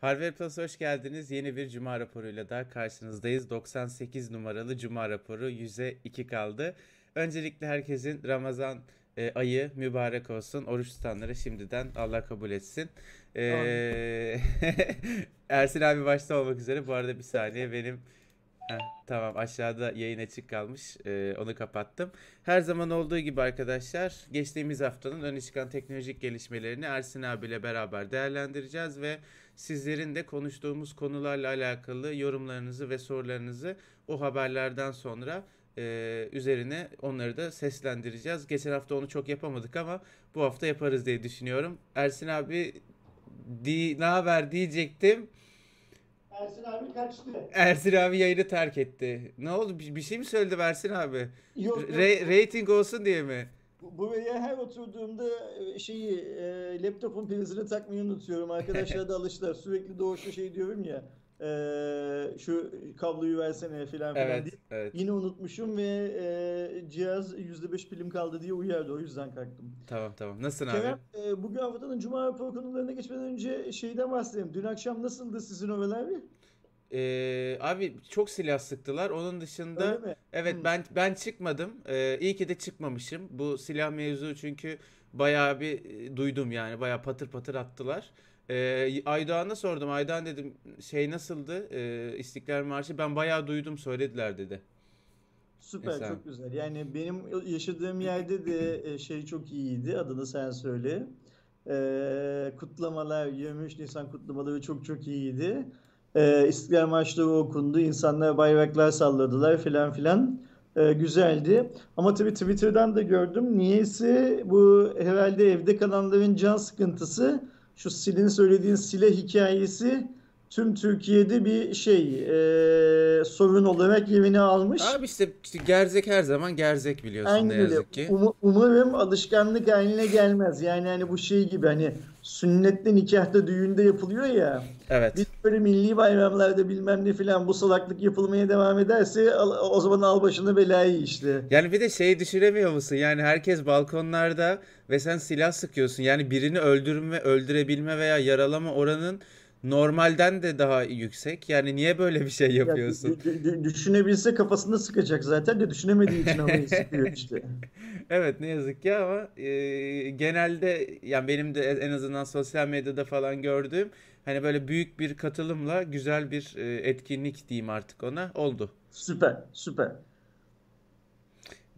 Harvard Plus hoş geldiniz. Yeni bir Cuma raporuyla daha karşınızdayız. 98 numaralı Cuma raporu 100'e 2 kaldı. Öncelikle herkesin Ramazan e, ayı mübarek olsun. Oruç tutanlara şimdiden Allah kabul etsin. Ee, Ersin abi başta olmak üzere. Bu arada bir saniye benim Heh, tamam aşağıda yayın açık kalmış. Ee, onu kapattım. Her zaman olduğu gibi arkadaşlar geçtiğimiz haftanın öne çıkan teknolojik gelişmelerini Ersin abiyle beraber değerlendireceğiz ve sizlerin de konuştuğumuz konularla alakalı yorumlarınızı ve sorularınızı o haberlerden sonra e, üzerine onları da seslendireceğiz. Geçen hafta onu çok yapamadık ama bu hafta yaparız diye düşünüyorum. Ersin abi di, ne haber diyecektim. Ersin abi kaçtı. Ersin abi yayını terk etti. Ne oldu? Bir, bir şey mi söyledi Ersin abi? Yok yok. Re- rating olsun diye mi? Bu- Buraya her oturduğumda e, şeyi e, laptopun prizini takmayı unutuyorum. Arkadaşlar da alıştılar. Sürekli doğuşta şey diyorum ya. e, şu kabloyu versene filan filan Evet, diye. evet. Yine unutmuşum ve e, cihaz %5 pilim kaldı diye uyardı. O yüzden kalktım. Tamam tamam. Nasılsın abi? Kerem, e, bugün haftanın Cuma rapor konularına geçmeden önce şeyden bahsedeyim. Dün akşam nasıldı sizin oralar? Ee, abi çok silah sıktılar. Onun dışında evet Hmm. ben ben çıkmadım. Ee, iyi ki de çıkmamışım. Bu silah mevzu çünkü bayağı bir duydum yani. Bayağı patır patır attılar. Ee, Aydoğan'a sordum. Aydoğan dedim şey nasıldı? Ee, İstiklal Marşı. Ben bayağı duydum söylediler dedi. Süper Mesela. çok güzel. Yani benim yaşadığım yerde de e, şey çok iyiydi. Adını sen söyle. Ee, kutlamalar 23 Nisan kutlamaları çok çok iyiydi. Ee, İstiklal Marşları okundu. İnsanlar bayraklar salladılar filan filan. Ee, güzeldi. Ama tabii Twitter'dan da gördüm. Niyeyse bu herhalde evde kalanların can sıkıntısı şu Sil'in söylediğin silah hikayesi tüm Türkiye'de bir şey e, sorun olarak yerini almış. Abi işte, işte gerzek her zaman gerzek biliyorsun ne Aynen öyle. yazık ki. Um- umarım alışkanlık haline gelmez. Yani hani bu şey gibi hani sünnette, nikahta, düğünde yapılıyor ya. Evet. Biz böyle milli bayramlarda bilmem ne filan bu salaklık yapılmaya devam ederse al- o zaman al başına belayı işte. Yani bir de şeyi düşüremiyor musun? Yani herkes balkonlarda ve sen silah sıkıyorsun. Yani birini öldürme, öldürebilme veya yaralama oranın normalden de daha yüksek. Yani niye böyle bir şey Ya, yapıyorsun? dü- düşünebilse kafasında sıkacak zaten de düşünemediği için havayı sıkıyor işte. Evet ne yazık ki ama e, genelde yani benim de en azından sosyal medyada falan gördüğüm hani böyle büyük bir katılımla güzel bir e, etkinlik diyeyim artık ona oldu. Süper, süper.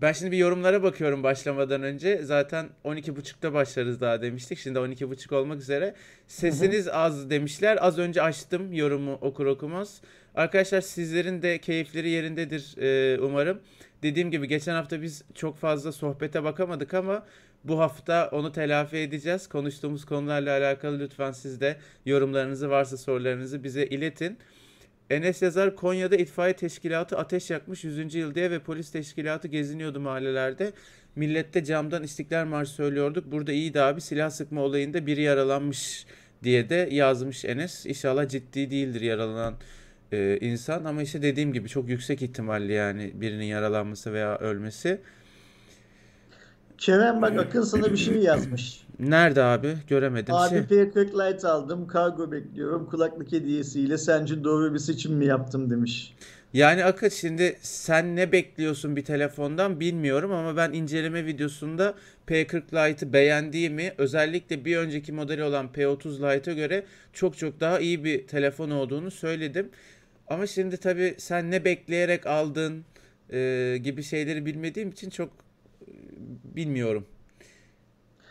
Ben şimdi bir yorumlara bakıyorum başlamadan önce. Zaten 12.30'da başlarız daha demiştik. Şimdi 12.30 olmak üzere. Hı hı. Sesiniz az demişler. Az önce açtım yorumu okur okumaz. Arkadaşlar sizlerin de keyifleri yerindedir e, umarım. Dediğim gibi geçen hafta biz çok fazla sohbete bakamadık ama bu hafta onu telafi edeceğiz. Konuştuğumuz konularla alakalı lütfen siz de yorumlarınızı varsa sorularınızı bize iletin. Enes Yazar Konya'da itfaiye teşkilatı ateş yakmış 100. yıl diye ve polis teşkilatı geziniyordu mahallelerde. Millette camdan İstiklal Marşı söylüyorduk. Burada iyiydi abi silah sıkma olayında biri yaralanmış diye de yazmış Enes. İnşallah ciddi değildir yaralanan e, insan ama işte dediğim gibi çok yüksek ihtimalli yani birinin yaralanması veya ölmesi. Kerem bak Akın sana bir şey yazmış. Nerede abi? Göremedim Abi şey. P40 Lite aldım. Kargo bekliyorum. Kulaklık hediyesiyle. Sence doğru bir seçim mi yaptım demiş. Yani Akın şimdi sen ne bekliyorsun bir telefondan bilmiyorum ama ben inceleme videosunda P40 Lite'ı beğendiğimi özellikle bir önceki modeli olan P30 Lite'a göre çok çok daha iyi bir telefon olduğunu söyledim. Ama şimdi tabii sen ne bekleyerek aldın e, gibi şeyleri bilmediğim için çok bilmiyorum.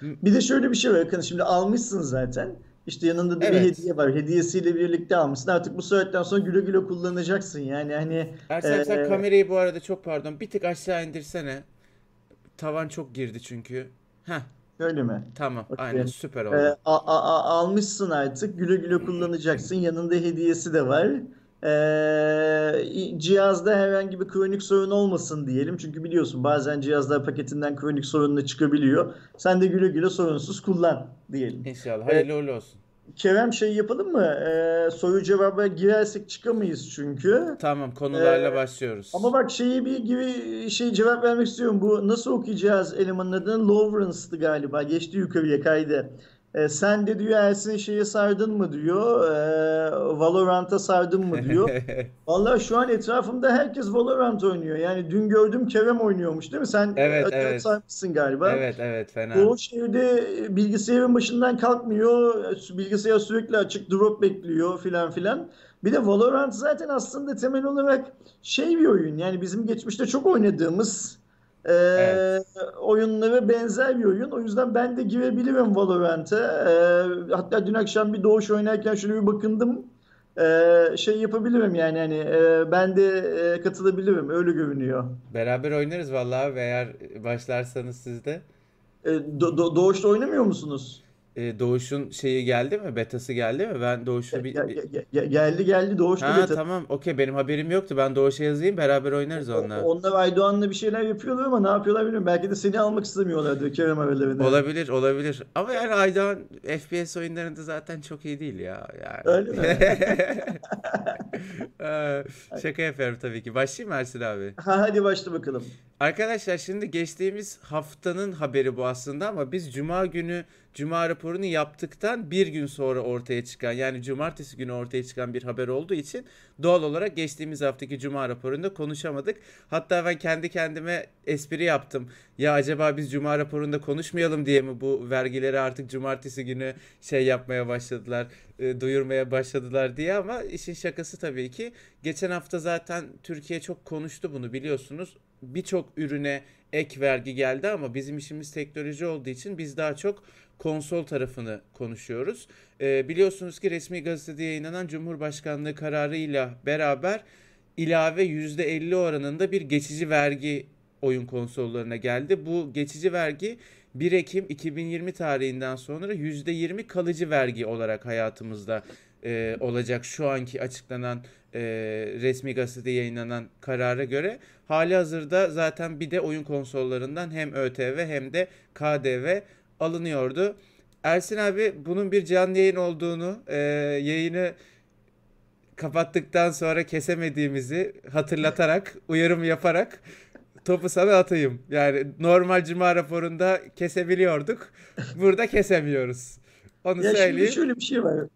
Bir de şöyle bir şey var Akın. Şimdi almışsın zaten. İşte yanında da bir Evet. hediye var. Hediyesiyle birlikte almışsın. Artık bu saatten sonra güle güle kullanacaksın. Yani hani Ersen sen e, kamerayı bu arada çok pardon bir tık aşağı indirsene. Tavan çok girdi çünkü. Heh öyle mi? tamam Okey. aynen süper oldu. a- a- a- almışsın artık. Güle güle kullanacaksın. Yanında hediyesi de var. E, cihazda herhangi bir kronik sorun olmasın diyelim. Çünkü biliyorsun bazen cihazlar paketinden kronik sorunla çıkabiliyor. Sen de güle güle sorunsuz kullan diyelim. İnşallah hayırlı uğurlu olsun. Kerem şey yapalım mı? E, soru cevaba girersek çıkamayız çünkü. Tamam konularla başlıyoruz. ama bak şeyi bir gibi şey cevap vermek istiyorum. Bu nasıl okuyacağız elemanın adını? Lawrence'dı galiba. Geçti yukarıya kaydı. E, sen de diyor Ersin şeye sardın mı diyor. E, Valorant'a sardın mı diyor. Vallahi şu an etrafımda herkes Valorant oynuyor. Yani dün gördüm Kerem oynuyormuş değil mi? Sen Evet, acayip evet. sarmışsın galiba. Evet evet fena. Doğu şehirde bilgisayarın başından kalkmıyor. Bilgisayar sürekli açık drop bekliyor filan filan. Bir de Valorant zaten aslında temel olarak şey bir oyun. Yani bizim geçmişte çok oynadığımız e, Evet. oyunlara benzer bir oyun. O yüzden ben de girebilirim Valorant'a. E, hatta dün akşam bir Doğuş oynarken şöyle bir bakındım. E, şey yapabilirim yani hani e, ben de e, katılabilirim. Öyle görünüyor. Beraber oynarız vallahi eğer başlarsanız siz de. E, Do- Do- Doğuş'ta oynamıyor musunuz? Ee, Doğuş'un şeyi geldi mi? Betası geldi mi? Ben Doğuş'u bir, Ge- ge- ge- geldi geldi Doğuş'ta Ha beta. tamam okey benim haberim yoktu. Ben Doğuş'a yazayım beraber oynarız onunla. Onlar Aydoğan'la bir şeyler yapıyorlar ama ne yapıyorlar bilmiyorum. Belki de seni almak istemiyorlardı Kerem aralarına. Olabilir olabilir. Ama yani Aydoğan FPS oyunlarında zaten çok iyi değil ya. Yani. Öyle mi? Ee, Şaka yapıyorum tabii ki. Başlayayım mı Ersin abi? Ha, hadi başla bakalım. Arkadaşlar şimdi geçtiğimiz haftanın haberi bu aslında ama biz Cuma günü Cuma raporunu yaptıktan bir gün sonra ortaya çıkan yani Cumartesi günü ortaya çıkan bir haber olduğu için doğal olarak geçtiğimiz haftaki Cuma raporunda konuşamadık. Hatta ben kendi kendime espri yaptım. Ya acaba biz Cuma raporunda konuşmayalım diye mi bu vergileri artık Cumartesi günü şey yapmaya başladılar, e, duyurmaya başladılar diye ama işin şakası tabii ki. Geçen hafta zaten Türkiye çok konuştu bunu biliyorsunuz birçok ürüne ek vergi geldi ama bizim işimiz teknoloji olduğu için biz daha çok konsol tarafını konuşuyoruz. Ee, biliyorsunuz ki resmi gazetede yayınlanan Cumhurbaşkanlığı kararıyla beraber ilave %50 oranında bir geçici vergi oyun konsollarına geldi. Bu geçici vergi 1 Ekim 2020 tarihinden sonra %20 kalıcı vergi olarak hayatımızda e, olacak şu anki açıklanan e, resmi gazetede yayınlanan karara göre. Hali hazırda zaten bir de oyun konsollarından hem ÖTV hem de KDV alınıyordu. Ersin abi bunun bir canlı yayın olduğunu, e, yayını kapattıktan sonra kesemediğimizi hatırlatarak, uyarım yaparak topu sana atayım. Yani normal cuma raporunda kesebiliyorduk. Burada kesemiyoruz. Onu Ya şimdi söyleyeyim. şöyle bir şey var.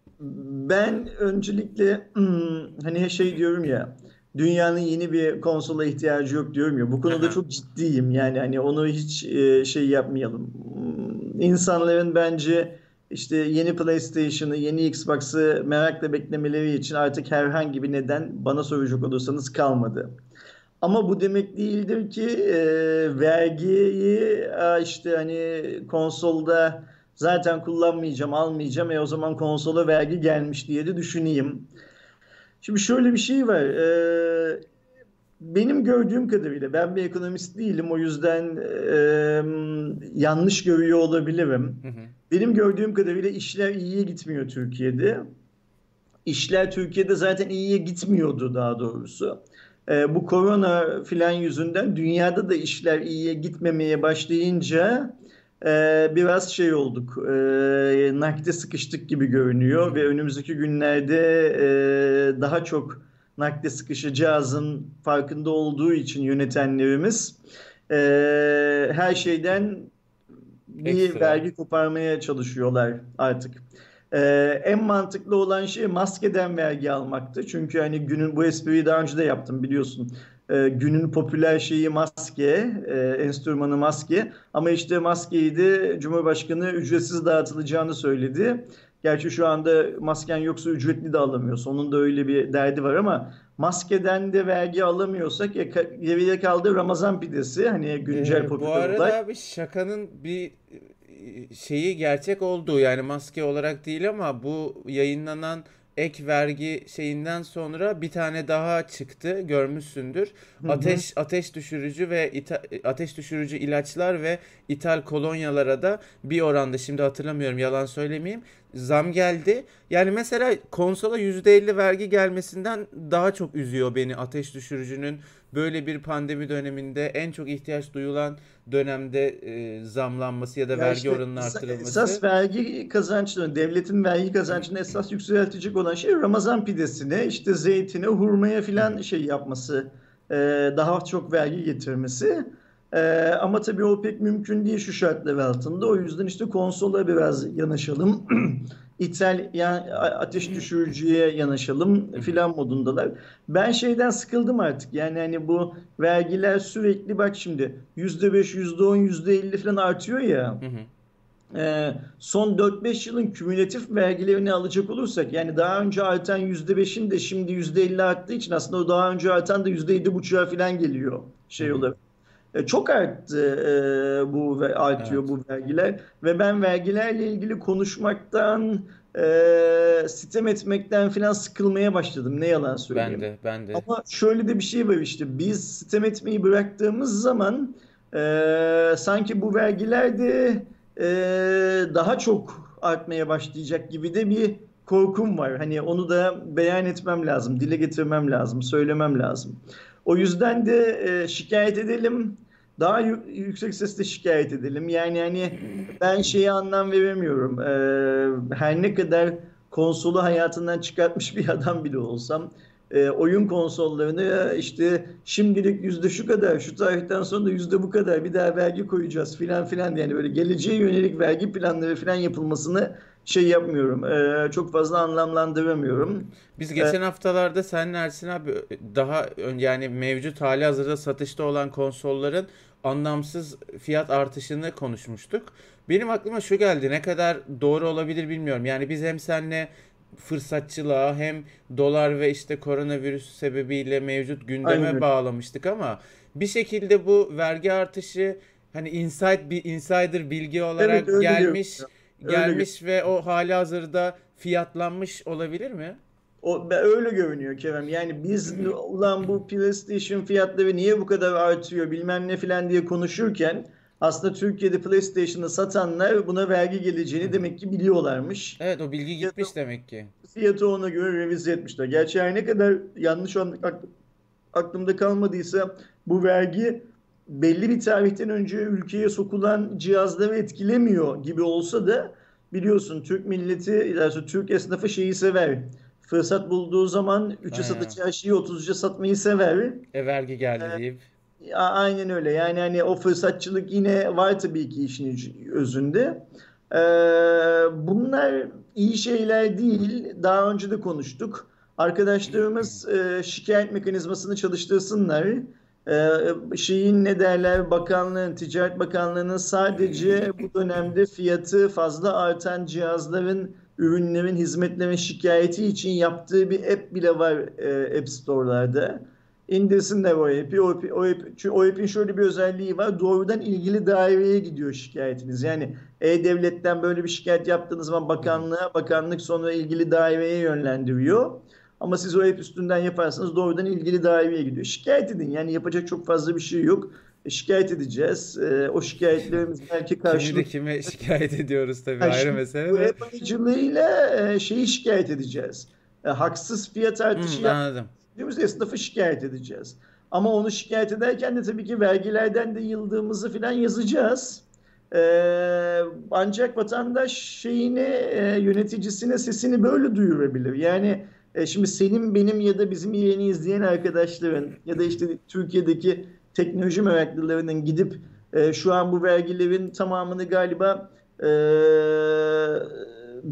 Ben öncelikle hmm, hani şey diyorum ya dünyanın yeni bir konsola ihtiyacı yok diyorum ya. Bu konuda çok ciddiyim. Yani hani onu hiç e, şey yapmayalım. Hmm, İnsanların bence işte yeni PlayStation'ı, yeni Xbox'ı merakla beklemeleri için artık herhangi bir neden bana soracak olursanız kalmadı. Ama bu demek değildir ki e, vergiyi işte hani konsolda zaten kullanmayacağım, almayacağım. E o zaman konsola vergi gelmiş diye de düşüneyim. Şimdi şöyle bir şey var. E, benim gördüğüm kadarıyla ben bir ekonomist değilim. O yüzden e, yanlış görüyor olabilirim. Hı hı. Benim gördüğüm kadarıyla işler iyiye gitmiyor Türkiye'de. İşler Türkiye'de zaten iyiye gitmiyordu daha doğrusu. Ee, bu korona filan yüzünden dünyada da işler iyiye gitmemeye başlayınca e, biraz şey olduk. E, nakde sıkıştık gibi görünüyor ve önümüzdeki günlerde e, daha çok nakde sıkışacağızın farkında olduğu için yönetenlerimiz e, her şeyden bir Ekstra. vergi koparmaya çalışıyorlar artık. Ee, en mantıklı olan şey maskeden vergi almaktı. Çünkü hani günün bu espriyi daha önce de yaptım biliyorsun. Ee, günün popüler şeyi maske, e, enstrümanı maske. Ama işte maskeyi de Cumhurbaşkanı ücretsiz dağıtılacağını söyledi. Gerçi şu anda masken yoksa ücretli de alamıyorsun. Onun da öyle bir derdi var ama maskeden de vergi alamıyorsak e, ka- geriye kaldı Ramazan pidesi. Hani güncel Ee, bu popüler arada olay. abi şakanın bir e, şeyi gerçek olduğu yani maske olarak değil ama bu yayınlanan ek vergi şeyinden sonra bir tane daha çıktı görmüşsündür. Ateş ateş düşürücü ve ita- ateş düşürücü ilaçlar ve ithal kolonyalara da bir oranda şimdi hatırlamıyorum yalan söylemeyeyim zam geldi. Yani mesela konsola %50 vergi gelmesinden daha çok üzüyor beni ateş düşürücünün böyle bir pandemi döneminde en çok ihtiyaç duyulan dönemde e, zamlanması ya da Ya vergi işte oranının artırılması. esas vergi kazançlarını, devletin vergi kazançını esas yükseltecek olan şey Ramazan pidesine, işte zeytine, hurmaya filan şey yapması, e, daha çok vergi getirmesi. Ee, ama tabii o pek mümkün değil şu şartlar altında. O yüzden işte konsola biraz yanaşalım. İthal yani ateş düşürücüye yanaşalım filan modundalar. Ben şeyden sıkıldım artık. Yani hani bu vergiler sürekli bak şimdi yüzde beş, yüzde on, yüzde elli falan artıyor ya. Hı hı e, son 4-5 yılın kümülatif vergilerini alacak olursak yani daha önce artan %5'in de şimdi %50 arttığı için aslında o daha önce artan da %7,5'a falan geliyor şey olarak. E, çok arttı e, bu ve artıyor evet. bu vergiler ve ben vergilerle ilgili konuşmaktan e, sitem etmekten falan sıkılmaya başladım. Ne yalan söyleyeyim. Ben de, ben de. Ama şöyle de bir şey var işte. Biz sitem etmeyi bıraktığımız zaman e, sanki bu vergiler de e, daha çok artmaya başlayacak gibi de bir korkum var. Hani onu da beyan etmem lazım, dile getirmem lazım, söylemem lazım. O yüzden de e, şikayet edelim, daha yüksek sesle şikayet edelim. Yani hani ben şeye anlam veremiyorum. E, her ne kadar konsolu hayatından çıkartmış bir adam bile olsam e, oyun konsollarını işte şimdilik yüzde şu kadar, şu tarihten sonra da yüzde bu kadar bir daha vergi koyacağız filan filan yani böyle geleceğe yönelik vergi planları filan yapılmasını şey yapmıyorum. E, çok fazla anlamlandıramıyorum. Biz geçen ee, haftalarda sen Ersin abi daha yani mevcut hali hazırda satışta olan konsolların anlamsız fiyat artışını konuşmuştuk. Benim aklıma şu geldi. Ne kadar doğru olabilir bilmiyorum. Yani biz hem senle fırsatçılığa hem dolar ve işte koronavirüs sebebiyle mevcut gündeme Aynen. bağlamıştık ama bir şekilde bu vergi artışı hani insight bir insider bilgi olarak evet, gelmiş gelmiş ve o hali hazırda fiyatlanmış olabilir mi? O öyle görünüyor Kerem. Yani biz ulan bu PlayStation fiyatları niye bu kadar artıyor bilmem ne filan diye konuşurken aslında Türkiye'de PlayStation'ı satanlar buna vergi geleceğini demek ki biliyorlarmış. Evet o bilgi gitmiş fiyatı, demek ki. Fiyatı ona göre revize etmişler. Gerçi her ne kadar yanlış aklımda kalmadıysa bu vergi belli bir tarihten önce ülkeye sokulan cihazları etkilemiyor gibi olsa da biliyorsun Türk milleti, yani Türk esnafı şeyi sever. Fırsat bulduğu zaman 3'e satacağı şeyi 30'a satmayı sever. E vergi geldi ee, deyip. Aynen öyle. Yani hani o fırsatçılık yine var tabii ki işin özünde. Ee, bunlar iyi şeyler değil. Daha önce de konuştuk. Arkadaşlarımız e, şikayet mekanizmasını çalıştırsınlar. Ee, şeyin ne derler bakanlığın, Ticaret Bakanlığı'nın sadece bu dönemde fiyatı fazla artan cihazların, ürünlerin, hizmetlerin şikayeti için yaptığı bir app bile var e, App Store'larda indirsinler o app'i. O, app, o, app, çünkü o app'in şöyle bir özelliği var. Doğrudan ilgili daireye gidiyor şikayetiniz. Yani E-Devlet'ten böyle bir şikayet yaptığınız zaman bakanlığa, bakanlık sonra ilgili daireye yönlendiriyor. Ama siz o app üstünden yaparsanız doğrudan ilgili daireye gidiyor. Şikayet edin. Yani yapacak çok fazla bir şey yok. E, şikayet edeceğiz. E, o şikayetlerimiz belki karşılık... Kimi kime şikayet ediyoruz tabii yani ayrı mesele. Bu app aracılığıyla e, şeyi şikayet edeceğiz. E, haksız fiyat artışı hmm, anladım. Biz esnafı şikayet edeceğiz. Ama onu şikayet ederken de tabii ki vergilerden de yıldığımızı falan yazacağız. Ee, ancak vatandaş şeyini e, yöneticisine sesini böyle duyurabilir. Yani e, şimdi senin benim ya da bizim yeni izleyen arkadaşların ya da işte Türkiye'deki teknoloji meraklılarının gidip e, şu an bu vergilerin tamamını galiba e,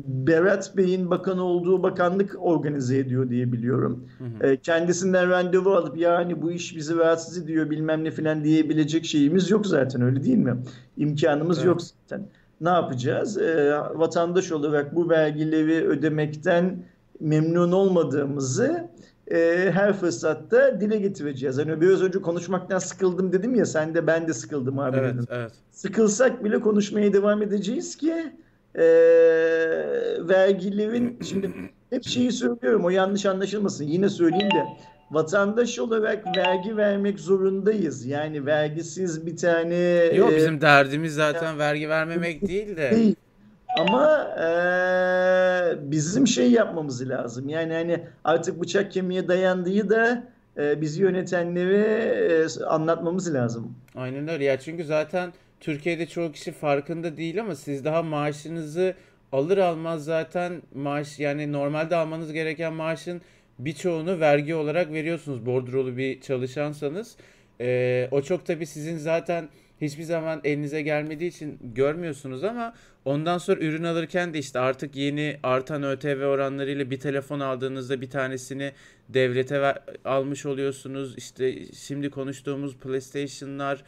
Berat Bey'in bakan olduğu bakanlık organize ediyor diye biliyorum. Hı hı. E, kendisinden randevu alıp yani bu iş bizi rahatsız ediyor bilmem ne falan diyebilecek şeyimiz yok zaten öyle değil mi? İmkanımız evet. yok zaten. Ne yapacağız? E, vatandaş olarak bu vergileri ödemekten memnun olmadığımızı e, her fırsatta dile getireceğiz. Hani biraz önce konuşmaktan sıkıldım dedim ya sen de ben de sıkıldım abi evet, dedim. Evet. Sıkılsak bile konuşmaya devam edeceğiz ki e, vergilerin şimdi hep şeyi söylüyorum o yanlış anlaşılmasın yine söyleyeyim de vatandaş olarak vergi vermek zorundayız. Yani vergisiz bir tane Yok bizim e, derdimiz zaten vergi vermemek değil de. Değil. Ama e, bizim şey yapmamız lazım. Yani hani artık bıçak kemiğe dayandığı da e, bizi yönetenleri e, anlatmamız lazım. Aynen öyle ya çünkü zaten Türkiye'de çoğu kişi farkında değil ama siz daha maaşınızı alır almaz zaten maaş yani normalde almanız gereken maaşın birçoğunu vergi olarak veriyorsunuz bordrolu bir çalışansanız. Ee, o çok tabii sizin zaten hiçbir zaman elinize gelmediği için görmüyorsunuz ama ondan sonra ürün alırken de işte artık yeni artan ÖTV oranlarıyla bir telefon aldığınızda bir tanesini devlete ver, almış oluyorsunuz. İşte şimdi konuştuğumuz PlayStation'lar,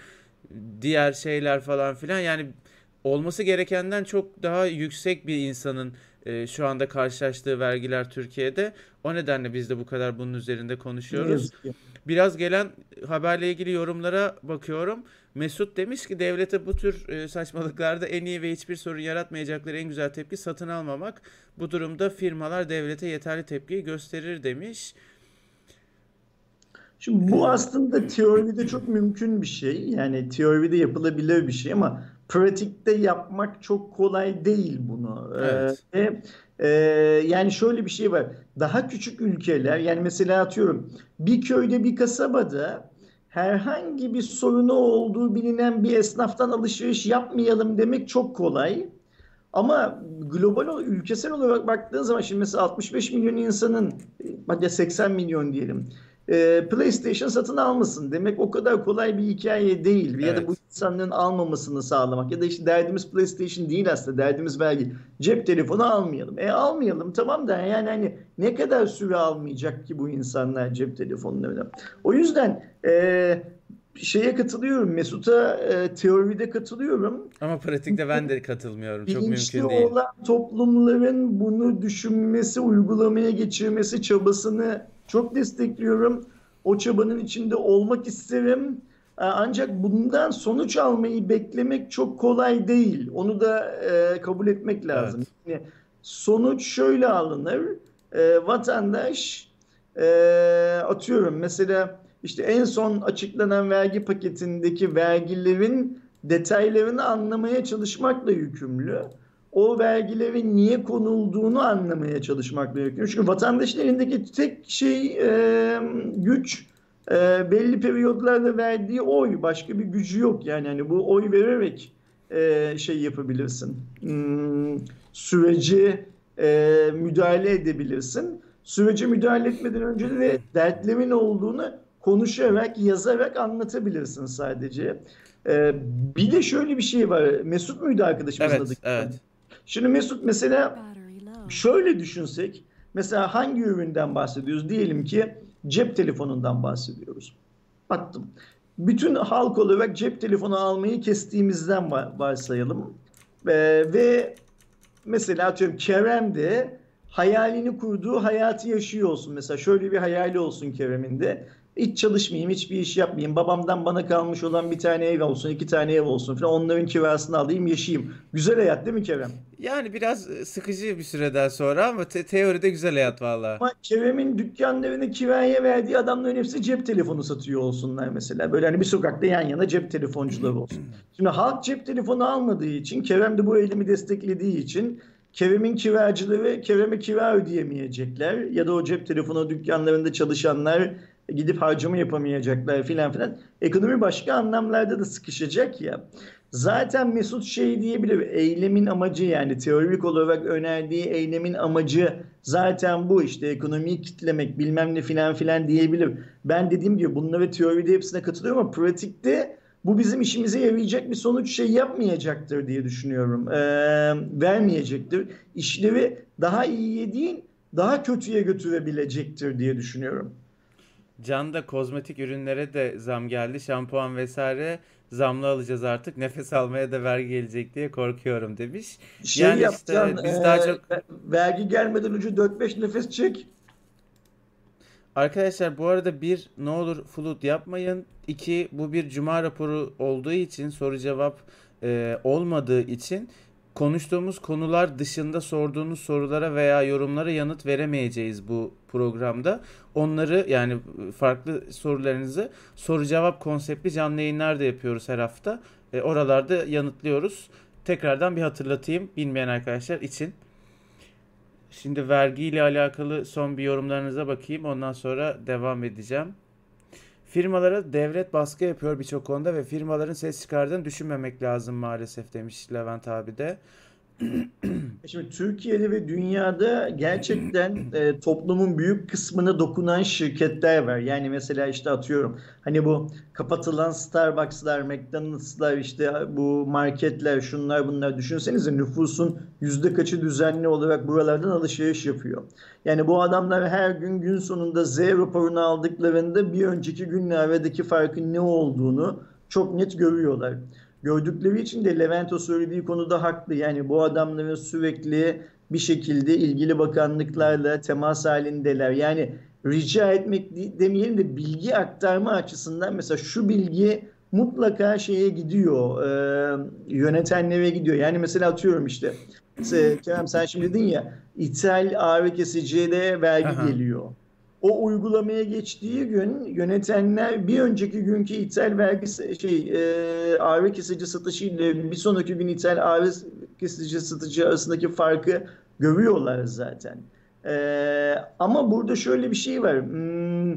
diğer şeyler falan filan yani olması gerekenden çok daha yüksek bir insanın e, şu anda karşılaştığı vergiler Türkiye'de. O nedenle biz de bu kadar bunun üzerinde konuşuyoruz. Biraz gelen haberle ilgili yorumlara bakıyorum. Mesut demiş ki devlete bu tür e, saçmalıklarda en iyi ve hiçbir sorun yaratmayacakları en güzel tepki satın almamak. Bu durumda firmalar devlete yeterli tepkiyi gösterir demiş. Şimdi bu aslında teoride çok mümkün bir şey. Yani teoride yapılabilir bir şey ama pratikte yapmak çok kolay değil bunu. Evet. Ee, e, yani şöyle bir şey var. Daha küçük ülkeler yani mesela atıyorum bir köyde bir kasabada herhangi bir sorunu olduğu bilinen bir esnaftan alışveriş yapmayalım demek çok kolay. Ama global ülkesel olarak baktığın zaman şimdi mesela 65 milyon insanın hadi 80 milyon diyelim e, PlayStation satın almasın demek o kadar kolay bir hikaye değil. Ya da Evet. bu insanların almamasını sağlamak ya da işte derdimiz PlayStation değil aslında derdimiz belki cep telefonu almayalım. E almayalım tamam da yani hani ne kadar süre almayacak ki bu insanlar cep telefonlarını. O yüzden e, şeye katılıyorum Mesut'a e, teoride katılıyorum. Ama pratikte ben de katılmıyorum. Çok mümkün değil. olan toplumların bunu düşünmesi, uygulamaya geçirmesi çabasını çok destekliyorum. O çabanın içinde olmak isterim. Ee, Ancak bundan sonuç almayı beklemek çok kolay değil. Onu da e, kabul etmek lazım. Yani sonuç şöyle alınır. Ee, vatandaş e, atıyorum mesela işte en son açıklanan vergi paketindeki vergilerin detaylarını anlamaya çalışmakla yükümlü. O vergilerin niye konulduğunu anlamaya çalışmakla yükümlü. Çünkü vatandaşın elindeki tek şey e, güç e, belli periyotlarda verdiği oy. Başka bir gücü yok. Yani hani bu oy vererek e, şey yapabilirsin. Hmm, süreci e, müdahale edebilirsin. Sürece müdahale etmeden önce de dertlerin olduğunu konuşarak, yazarak anlatabilirsin sadece. Ee, bir de şöyle bir şey var. Mesut muydu arkadaşımızın Evet, adı? evet. Şimdi Mesut mesela şöyle düşünsek, mesela hangi üründen bahsediyoruz? Diyelim ki cep telefonundan bahsediyoruz. Baktım. Bütün halk olarak cep telefonu almayı kestiğimizden va- varsayalım. Ee, ve mesela atıyorum Kerem de hayalini kurduğu hayatı yaşıyor olsun. Mesela şöyle bir hayali olsun Kerem'in de. Hiç çalışmayayım, hiçbir iş yapmayayım. Babamdan bana kalmış olan bir tane ev olsun, iki tane ev olsun falan. Onların kirasını alayım, yaşayayım. Güzel hayat değil mi Kerem? Yani biraz e, sıkıcı bir süreden sonra ama te- teoride güzel hayat valla. Ama Kerem'in dükkanlarını kiraya verdiği adamların hepsi cep telefonu satıyor olsunlar mesela. Böyle hani bir sokakta yan yana cep telefoncuları olsun. Şimdi halk cep telefonu almadığı için, Kerem de bu eylemi desteklediği için Kerem'in kiracıları Kerem'e kira ödeyemeyecekler. Ya da o cep telefonu dükkanlarında çalışanlar gidip harcama yapamayacaklar filan filan. Ekonomi başka anlamlarda da sıkışacak ya. Zaten Mesut şey diyebilir. Eylemin amacı yani teorik olarak önerdiği eylemin amacı zaten bu işte ekonomiyi kitlemek bilmem ne filan filan diyebilir. Ben dediğim gibi bunlara teoride hepsine katılıyorum ama pratikte bu bizim işimize yarayacak bir sonuç şey yapmayacaktır diye düşünüyorum. Ee, vermeyecektir. İşleri daha iyiye değil daha kötüye götürebilecektir diye düşünüyorum. Can da kozmetik ürünlere de zam geldi. Şampuan vesaire zamlı alacağız artık. Nefes almaya da vergi gelecek diye korkuyorum demiş. Şey Yani işte biz e, daha çok vergi gelmeden önce 4-5 nefes çek. Arkadaşlar bu arada bir ne olur flut yapmayın. İki bu bir cuma raporu olduğu için soru cevap e, olmadığı için konuştuğumuz konular dışında sorduğunuz sorulara veya yorumlara yanıt veremeyeceğiz bu programda. Onları yani farklı sorularınızı soru cevap konseptli canlı yayınlar da yapıyoruz her hafta. E, oralarda yanıtlıyoruz. Tekrardan bir hatırlatayım bilmeyen arkadaşlar için. Şimdi vergiyle alakalı son bir yorumlarınıza bakayım. Ondan sonra devam edeceğim. Firmalara devlet baskı yapıyor birçok konuda ve firmaların ses çıkardığını düşünmemek lazım maalesef demiş Levent abi de. Şimdi Türkiye'de ve dünyada gerçekten e, toplumun büyük kısmına dokunan şirketler var. Yani mesela işte atıyorum hani bu kapatılan Starbucks'lar, McDonald's'lar işte bu marketler şunlar bunlar düşünsenize nüfusun yüzde kaçı düzenli olarak buralardan alışveriş yapıyor. Yani bu adamlar her gün gün sonunda Z raporunu aldıklarında bir önceki günle aradaki farkın ne olduğunu çok net görüyorlar gördükleri için de Levent o söylediği konuda haklı. Yani bu adamların sürekli bir şekilde ilgili bakanlıklarla temas halindeler. Yani rica etmek demeyelim de bilgi aktarma açısından mesela şu bilgi mutlaka şeye gidiyor, e, yönetenlere gidiyor. Yani mesela atıyorum işte, Kerem sen şimdi dedin ya, ithal ağrı kesiciye de vergi Aha. geliyor o uygulamaya geçtiği gün yönetenler bir önceki günkü ithal vergi şey e, ağrı kesici satışı ile bir sonraki gün ithal ağrı kesici satıcı arasındaki farkı görüyorlar zaten. E, ama burada şöyle bir şey var. Hmm,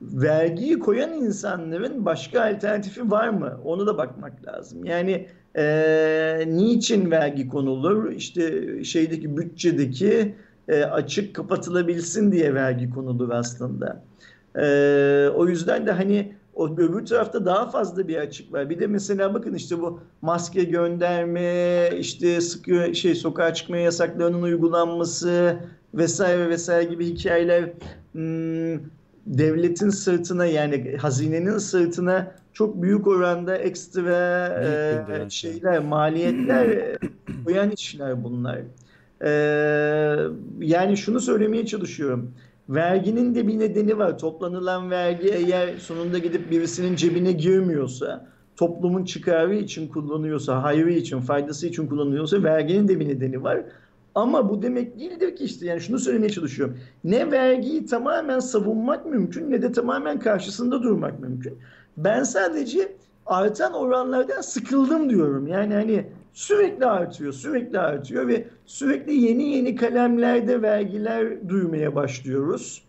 vergiyi koyan insanların başka alternatifi var mı? Onu da bakmak lazım. Yani e, niçin vergi konulur? İşte şeydeki bütçedeki e, açık kapatılabilsin diye vergi konulur aslında. E, o yüzden de hani o öbür tarafta daha fazla bir açık var. Bir de mesela bakın işte bu maske gönderme, işte sıkı şey sokağa çıkma yasaklarının uygulanması vesaire vesaire gibi hikayeler hmm, devletin sırtına yani hazinenin sırtına çok büyük oranda ekstra e, şeyler, maliyetler koyan işler bunlar. Ee, yani şunu söylemeye çalışıyorum. Verginin de bir nedeni var. Toplanılan vergi eğer sonunda gidip birisinin cebine girmiyorsa, toplumun çıkarı için kullanıyorsa, hayrı için, faydası için kullanıyorsa verginin de bir nedeni var. Ama bu demek değildir ki işte yani şunu söylemeye çalışıyorum. Ne vergiyi tamamen savunmak mümkün ne de tamamen karşısında durmak mümkün. Ben sadece artan oranlardan sıkıldım diyorum. Yani hani sürekli artıyor, sürekli artıyor ve sürekli yeni yeni kalemlerde vergiler duymaya başlıyoruz.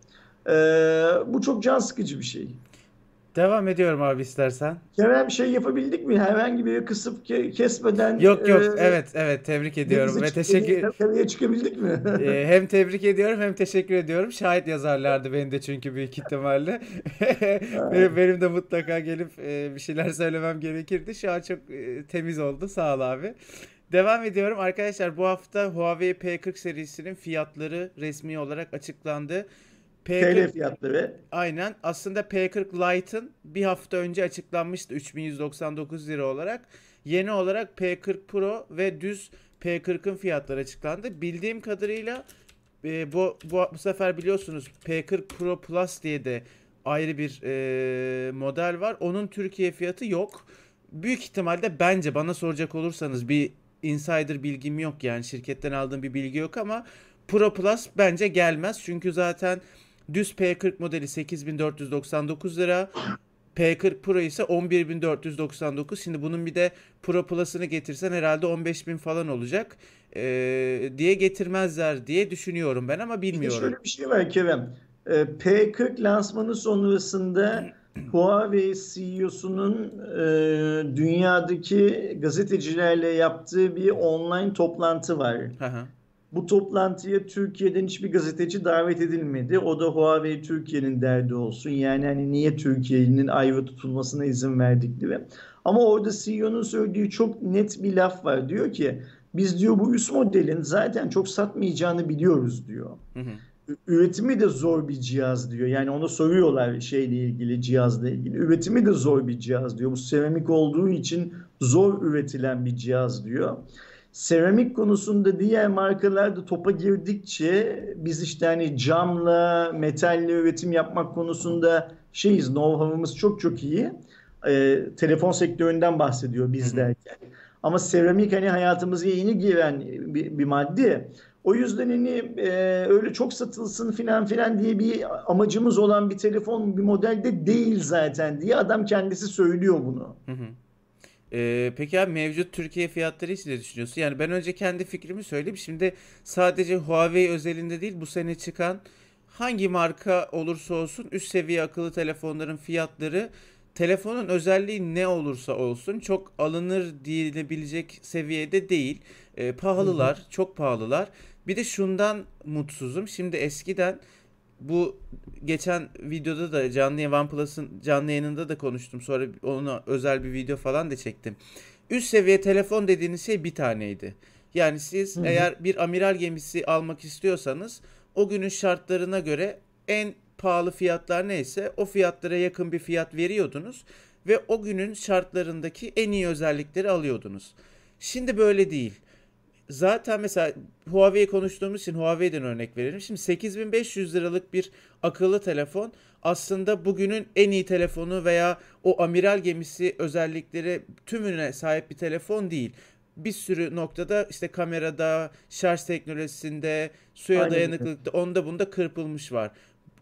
Ee, bu çok can sıkıcı bir şey. Devam ediyorum abi istersen. Kerem şey yapabildik mi? Herhangi bir kısıp ke- kesmeden. Yok yok e, evet evet tebrik ediyorum ve teşekkür. Kaleye çıkabildik mi? e, hem tebrik ediyorum hem teşekkür ediyorum. Şahit yazarlardı beni de çünkü büyük ihtimalle. benim, benim de mutlaka gelip e, bir şeyler söylemem gerekirdi. Şu an çok e, temiz oldu. Sağ ol abi. Devam ediyorum. Arkadaşlar bu hafta Huawei P40 serisinin fiyatları resmi olarak açıklandı. P40, TL fiyatları. Aynen. Aslında P40 Lite'ın bir hafta önce açıklanmıştı 3199 lira olarak. Yeni olarak P40 Pro ve düz P40'ın fiyatları açıklandı. Bildiğim kadarıyla e, bu, bu bu sefer biliyorsunuz P40 Pro Plus diye de ayrı bir e, model var. Onun Türkiye fiyatı yok. Büyük ihtimalle bence bana soracak olursanız bir insider bilgim yok yani şirketten aldığım bir bilgi yok ama Pro Plus bence gelmez. Çünkü zaten Düz P40 modeli 8499 lira. P40 Pro ise 11499. Şimdi bunun bir de Pro Plus'ını getirsen herhalde 15000 falan olacak. Ee, diye getirmezler diye düşünüyorum ben ama bilmiyorum. şöyle bir şey var Kerem. Ee, P40 lansmanı sonrasında Huawei CEO'sunun e, dünyadaki gazetecilerle yaptığı bir online toplantı var. Aha. Bu toplantıya Türkiye'den hiçbir gazeteci davet edilmedi. O da Huawei Türkiye'nin derdi olsun. Yani hani niye Türkiye'nin ayrı tutulmasına izin verdik diye. Ama orada CEO'nun söylediği çok net bir laf var. Diyor ki biz diyor bu üst modelin zaten çok satmayacağını biliyoruz diyor. Hı hı. Üretimi de zor bir cihaz diyor. Yani ona soruyorlar şeyle ilgili, cihazla ilgili. Üretimi de zor bir cihaz diyor. Bu seramik olduğu için zor üretilen bir cihaz diyor seramik konusunda diğer markalar da topa girdikçe biz işte hani camla, metalle üretim yapmak konusunda şeyiz, know-how'ımız çok çok iyi. Ee, telefon sektöründen bahsediyor biz derken. Ama seramik hani hayatımıza yeni giren bir, bir madde. O yüzden hani e, öyle çok satılsın filan filan diye bir amacımız olan bir telefon bir modelde değil zaten diye adam kendisi söylüyor bunu. Hı hı. Ee, peki abi mevcut Türkiye fiyatları için ne düşünüyorsun? Yani ben önce kendi fikrimi söyleyeyim. Şimdi sadece Huawei özelinde değil bu sene çıkan hangi marka olursa olsun üst seviye akıllı telefonların fiyatları telefonun özelliği ne olursa olsun çok alınır diyebilecek seviyede değil. E, pahalılar, çok pahalılar. Bir de şundan mutsuzum. Şimdi eskiden bu geçen videoda da canlı yayın OnePlus'ın canlı yayınında da konuştum. Sonra ona özel bir video falan da çektim. Üst seviye telefon dediğiniz şey bir taneydi. Yani siz Hı hı. eğer bir amiral gemisi almak istiyorsanız o günün şartlarına göre en pahalı fiyatlar neyse o fiyatlara yakın bir fiyat veriyordunuz ve o günün şartlarındaki en iyi özellikleri alıyordunuz. Şimdi böyle değil. Zaten mesela Huawei konuştuğumuz için Huawei'den örnek verelim. Şimdi 8500 liralık bir akıllı telefon aslında bugünün en iyi telefonu veya o amiral gemisi özellikleri tümüne sahip bir telefon değil. Bir sürü noktada işte kamerada, şarj teknolojisinde, suya Aynen dayanıklılıkta onda bunda kırpılmış var.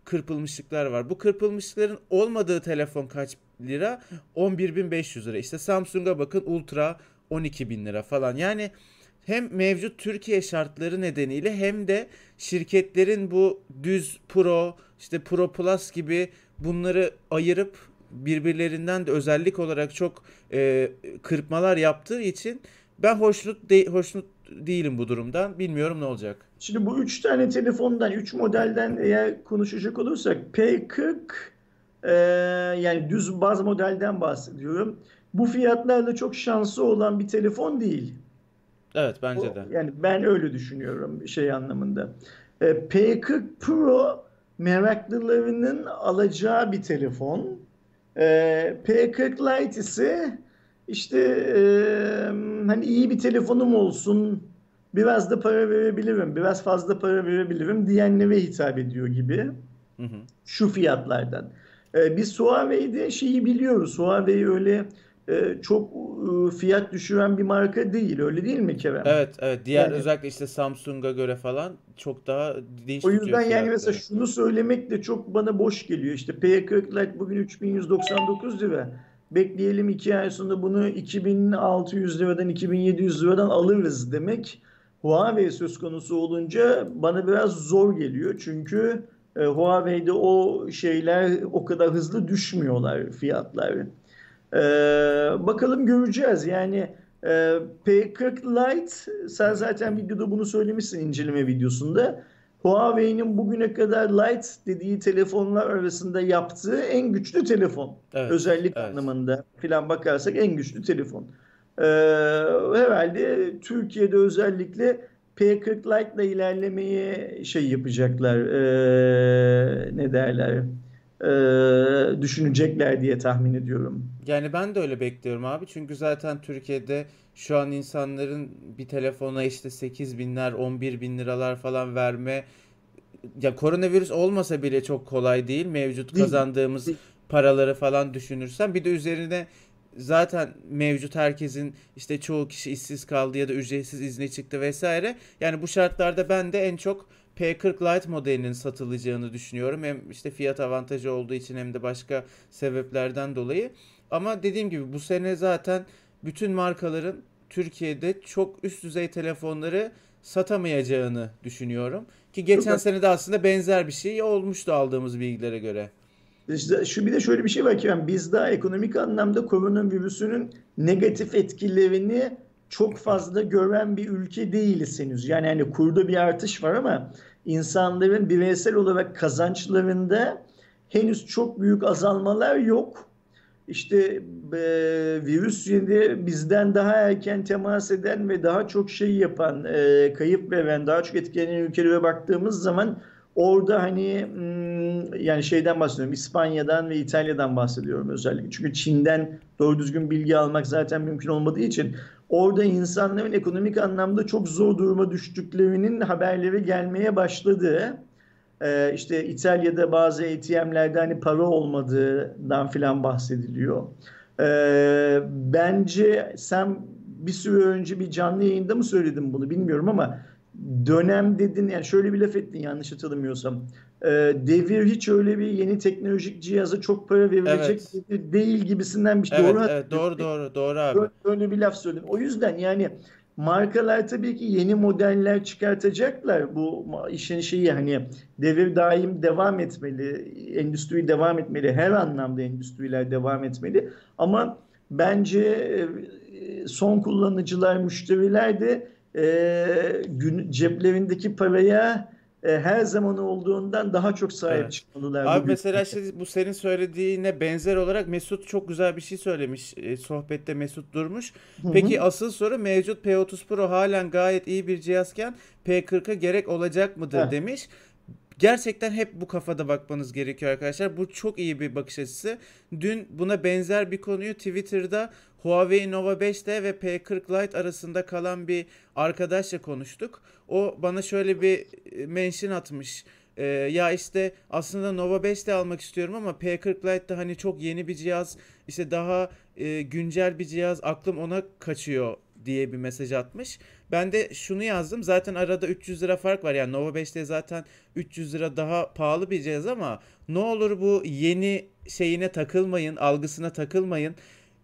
Kırpılmışlıklar var. Bu kırpılmışlıkların olmadığı telefon kaç lira? 11.500 lira. İşte Samsung'a bakın Ultra 12.000 lira falan. Yani hem mevcut Türkiye şartları nedeniyle hem de şirketlerin bu düz Pro, işte Pro Plus gibi bunları ayırıp birbirlerinden de özellik olarak çok e, kırpmalar yaptığı için ben hoşnut de- hoşnut değilim bu durumdan. Bilmiyorum ne olacak. Şimdi bu üç tane telefondan, üç modelden eğer konuşacak olursak P40 e, yani düz baz modelden bahsediyorum. Bu fiyatlarla çok şansı olan bir telefon değil. Evet bence O- de. Yani ben öyle düşünüyorum şey anlamında. E, P40 Pro meraklılarının alacağı bir telefon. E, P40 Lite ise işte e, hani iyi bir telefonum olsun, biraz da para verebilirim, biraz fazla para verebilirim diyenlere hitap ediyor gibi Hı hı. şu fiyatlardan. Ee, biz Huawei'de şeyi biliyoruz. Huawei öyle e, çok e, fiyat düşüren bir marka değil. Öyle değil mi Kerem? Evet evet diğer Yani- özellikle işte Samsung'a göre falan çok daha dinç O yüzden yani mesela fiyatları. şunu söylemek de çok bana boş geliyor. İşte P40 Lite bugün 3199 lira. Bekleyelim iki ay sonra bunu 2600 liradan 2700 liradan alırız demek. Huawei söz konusu olunca bana biraz zor geliyor. Çünkü e, Huawei'de o şeyler o kadar hızlı düşmüyorlar fiyatlar. E, bakalım göreceğiz. Yani e, P40 Lite sen zaten videoda bunu söylemişsin inceleme videosunda. Huawei'nin bugüne kadar Lite dediği telefonlar arasında yaptığı en güçlü telefon. Evet, Özellik evet. anlamında filan bakarsak en güçlü telefon. Ee, herhalde Türkiye'de özellikle P40 Lite ile ilerlemeye şey yapacaklar. ee, ne derler? Ee, düşünecekler diye tahmin ediyorum. Yani ben de öyle bekliyorum abi. Çünkü zaten Türkiye'de şu an insanların bir telefona işte 8 binler, 11 bin liralar falan verme ya koronavirüs olmasa bile çok kolay değil. Mevcut kazandığımız paraları falan düşünürsen bir de üzerine zaten mevcut herkesin işte çoğu kişi işsiz kaldı ya da ücretsiz izne çıktı vesaire. Yani bu şartlarda ben de en çok P40 Lite modelinin satılacağını düşünüyorum. Hem işte fiyat avantajı olduğu için hem de başka sebeplerden dolayı. Ama dediğim gibi bu sene zaten bütün markaların Türkiye'de çok üst düzey telefonları satamayacağını düşünüyorum. Ki geçen sene de aslında benzer bir şey olmuştu aldığımız bilgilere göre. İşte şu bir de şöyle bir şey var ki yani biz daha ekonomik anlamda koronavirüsünün negatif etkilerini çok fazla gören bir ülke değiliz. Yani hani kurda bir artış var ama insanların bireysel olarak kazançlarında henüz çok büyük azalmalar yok. İşte e, virüs yine bizden daha erken temas eden ve daha çok şey yapan, e, kayıp veren, daha çok etkilenen ülkelere baktığımız zaman orada hani hmm, yani şeyden bahsediyorum, İspanya'dan ve İtalya'dan bahsediyorum özellikle. Çünkü Çin'den doğru düzgün bilgi almak zaten mümkün olmadığı için orada insanların ekonomik anlamda çok zor duruma düştüklerinin haberleri gelmeye başladı. Ee, işte İtalya'da bazı ATM'lerde hani para olmadığından filan bahsediliyor. Ee, bence sen bir süre önce bir canlı yayında mı söyledin bunu bilmiyorum ama dönem dedin yani şöyle bir laf ettin yanlış hatırlamıyorsam. Ee, devir hiç öyle bir yeni teknolojik cihaza çok para verilecek Evet. değil gibisinden bir şey. Evet, Doğru evet doğru doğru doğru abi. Böyle, böyle bir laf söyledin. O yüzden yani markalar tabii ki yeni modeller çıkartacaklar. Bu işin şeyi hani devir daim devam etmeli, endüstri devam etmeli, her anlamda endüstriler devam etmeli. Ama bence e, son kullanıcılar, müşteriler de e, gün, ceplerindeki paraya e, her zaman olduğundan daha çok sahip Evet. çıkmalılar Abi mesela işte bu senin söylediğine benzer olarak Mesut çok güzel bir şey söylemiş. E, sohbette Mesut Durmuş. Hı hı. Peki asıl soru mevcut P30 Pro halen gayet iyi bir cihazken P40'a gerek olacak mıdır Heh. demiş. Gerçekten hep bu kafada bakmanız gerekiyor arkadaşlar. Bu çok iyi bir bakış açısı. Dün buna benzer bir konuyu Twitter'da Huawei Nova 5T ve P40 Lite arasında kalan bir arkadaşla konuştuk. O bana şöyle bir e, mention atmış. Ee, ya işte aslında Nova 5 de almak istiyorum ama P40 Lite de hani çok yeni bir cihaz işte daha e, güncel bir cihaz aklım ona kaçıyor diye bir mesaj atmış. Ben de şunu yazdım zaten arada 300 lira fark var yani Nova 5'te zaten 300 lira daha pahalı bir cihaz ama ne olur bu yeni şeyine takılmayın algısına takılmayın.